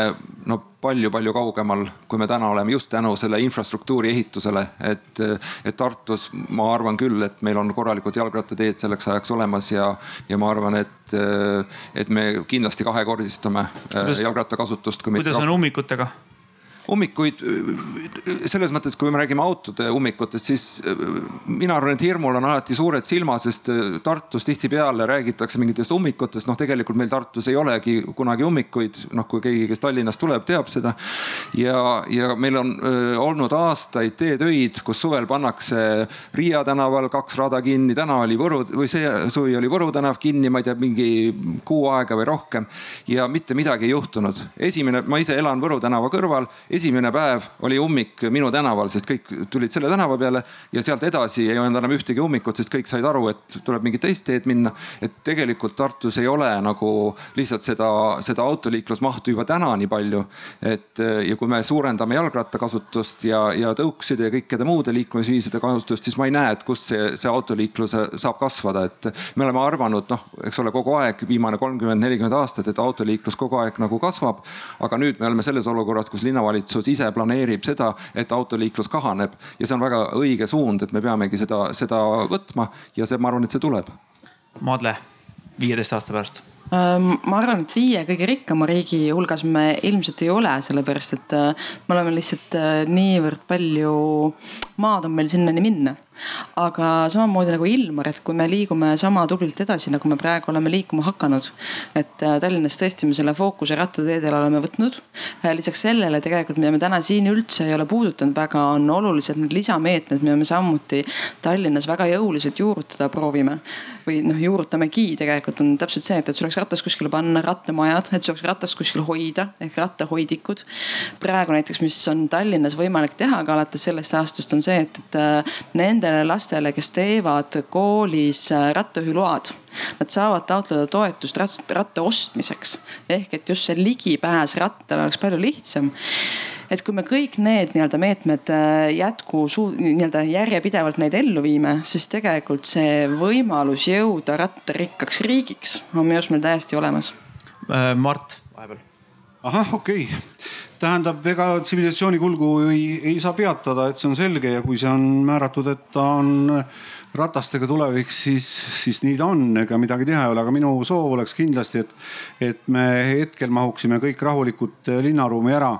no palju-palju kaugemal, kui me täna oleme just tänu selle infrastruktuuri ehitusele, et, et Tartus ma arvan küll, et meil on korralikud jalgrattateed selleks ajaks olemas ja, ja ma arvan, et, et me kindlasti kahekordistame jalgrattakasutust. kuidas on ummikutega? Ummikuid, selles mõttes, kui me räägime autode ummikutest, siis äh, mina arvan, et hirmul on alati suured silmad, sest äh, Tartus tihtipeale räägitakse mingitest ummikutest, noh, tegelikult meil Tartus ei olegi kunagi ummikuid, noh, kui keegi, kes Tallinnast tuleb, teab seda. ja, ja meil on öö, äh, olnud aastaid teetöid, kus suvel pannakse Riia tänaval kaks rada kinni, täna oli Võru või see suvi oli Võru tänav kinni, ma ei tea, mingi kuu aega või rohkem. Ja mitte midagi ei juhtunud. esimene, ma ise elan Võru tänava kõrval esimene päev oli ummik minu tänaval, sest kõik tulid selle tänava peale ja sealt edasi ei olnud enam ühtegi ummikut, sest kõik said aru, et tuleb mingit teist teed minna. et tegelikult Tartus ei ole nagu lihtsalt seda, seda autoliiklusmahtu juba täna nii palju. et ja kui me suurendame jalgrattakasutust ja, ja tõukside ja kõikide muude liikumisviiside kasutust, siis ma ei näe, et kust see, see autoliiklus saab kasvada, et me oleme arvanud, noh, eks ole, kogu aeg, viimane kolmkümmend, nelikümmend aastat, et autoliiklus kogu aeg nagu kasvab. aga nüüd me oleme selles olukorras, kus linnavalitsus omavalitsus ise planeerib seda, et autoliiklus kahaneb. Ja see on väga õige suund, et me peamegi seda, seda võtma. Ja see, ma arvan, et see tuleb. Madle, viieteist aasta pärast. Ähm, ma arvan, et viie kõige rikkama riigi hulgas me ilmselt ei ole, sellepärast et äh, me oleme lihtsalt äh, niivõrd palju maad on meil sinnani minna aga samamoodi nagu Ilmar, et kui me liigume sama tublilt edasi, nagu me praegu oleme liikuma hakanud. et äh, Tallinnas tõesti me selle fookuse rattateedele oleme võtnud. Äh, lisaks sellele tegelikult, mida me täna siin üldse ei ole puudutanud väga, on olulised need lisameetmed, mida me samuti Tallinnas väga jõuliselt juurutada proovime. või noh, juurutamegi tegelikult on täpselt see, et, et sul oleks ratas kuskile panna, rattamajad, et sul oleks ratast kuskil hoida ehk rattahoidikud. praegu näiteks, mis on Tallinnas võimalik teha ka alates sellest aastast, on see, et, et nendele lastele, kes teevad koolis rattajuhiload Nad saavad taotleda toetust ratta ostmiseks ehk et just see ligipääs rattale oleks palju lihtsam et kui me kõik need nii-öelda meetmed äh, jätku nii-öelda järjepidevalt neid ellu viime, siis tegelikult see võimalus jõuda rattarikkaks riigiks on minu arust meil täiesti olemas. Äh, Mart, vahepeal. ahah, okei okay tähendab, ega tsivilisatsiooni kulgu ei, ei saa peatada, et see on selge ja kui see on määratud, et ta on ratastega tulevik, siis, siis nii ta on, ega midagi teha ei ole, aga minu soov oleks kindlasti, et, et me hetkel mahuksime kõik rahulikult linnaruumi ära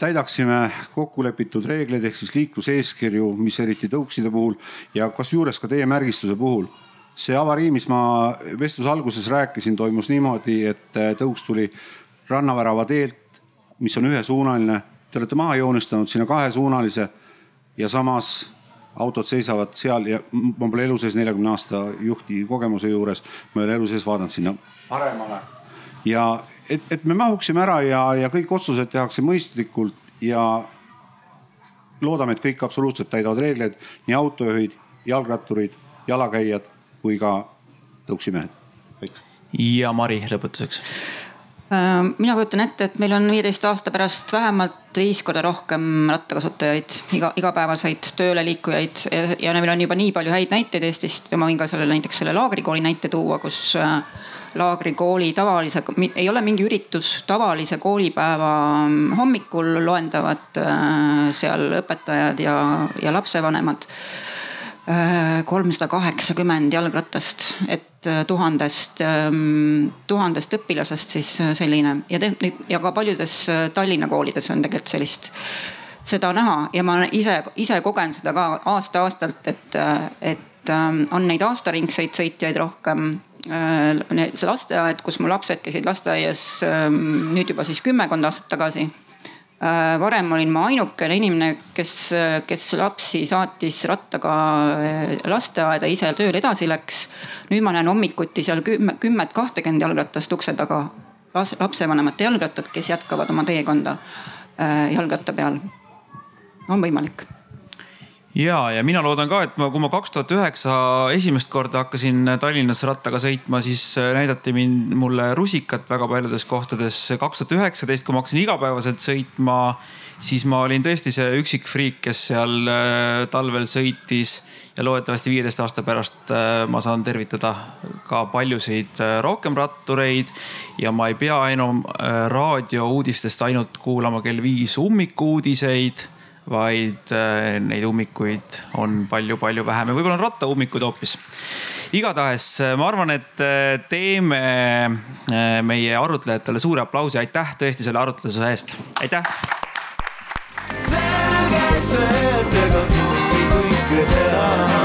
täidaksime kokkulepitud reegleid ehk siis liikluseeskirju, mis eriti tõukside puhul ja kasjuures ka teie märgistuse puhul. see avarii, mis ma vestluse alguses rääkisin, toimus niimoodi, et tõuks tuli rannavärava teelt mis on ühesuunaline. Te olete maha joonistanud sinna kahesuunalise ja samas autod seisavad seal ja ma pole elu sees neljakümne aasta juhti kogemuse juures, ma ei ole elu sees vaadanud sinna paremale. ja et, et me mahuksime ära ja, ja kõik otsused tehakse mõistlikult ja loodame, et kõik absoluutselt täidavad reegleid, nii autojuhid, jalgratturid, jalakäijad kui ka tõuksimehed. ja Mari lõpetuseks mina kujutan ette, et meil on viieteist aasta pärast vähemalt viis korda rohkem rattakasutajaid, iga, igapäevaseid tööle liikujaid. Ja, ja meil on juba nii palju häid näiteid Eestist. Ja ma võin ka selle näiteks selle laagrikooli näite tuua, kus äh, laagrikooli tavalise, ei ole mingi üritus, tavalise koolipäeva mm, hommikul loendavad äh, seal õpetajad ja, ja lapsevanemad kolmsada kaheksakümmend jalgratast, et äh, tuhandest, ähm, tuhandest õpilasest siis äh, selline. Ja te, ja ka paljudes äh, Tallinna koolides on tegelikult sellist, seda näha. Ja ma ise, ise kogen seda ka aasta-aastalt, et, et ähm, on neid aastaringseid sõitjaid rohkem see lasteaed, kus mu lapsed käisid lasteaias ähm, nüüd juba siis kümmekond aastat tagasi Äh, varem olin ma ainukene inimene, kes, kes lapsi saatis rattaga äh, lasteaeda, ise tööle edasi läks. nüüd ma näen hommikuti seal kümme, kümmet, kahtekümmet jalgratast ukse taga. lapsevanemate jalgrattad, kes jätkavad oma teekonda äh, jalgratta peal. on võimalik ja, ja mina loodan ka, et ma, kui ma kaks tuhat üheksa esimest korda hakkasin Tallinnas rattaga sõitma, siis äh, näidati mind, mulle rusikat väga paljudes kohtades. kaks tuhat üheksateist, kui ma hakkasin igapäevaselt sõitma, siis ma olin tõesti see üksik friik, kes seal äh, talvel sõitis. ja loodetavasti viieteist aasta pärast äh, ma saan tervitada ka paljusid rohkem rattureid. ja ma ei pea enam raadiouudistest ainult kuulama kell viis ummikuuudiseid vaid äh, neid ummikuid on palju-palju vähem ja võib-olla on rattaummikud hoopis. igatahes äh, ma arvan, et äh, teeme meie arutlejatele suure aplausi, aitäh tõesti selle arutluse eest, aitäh. selge see, et ega kõike teha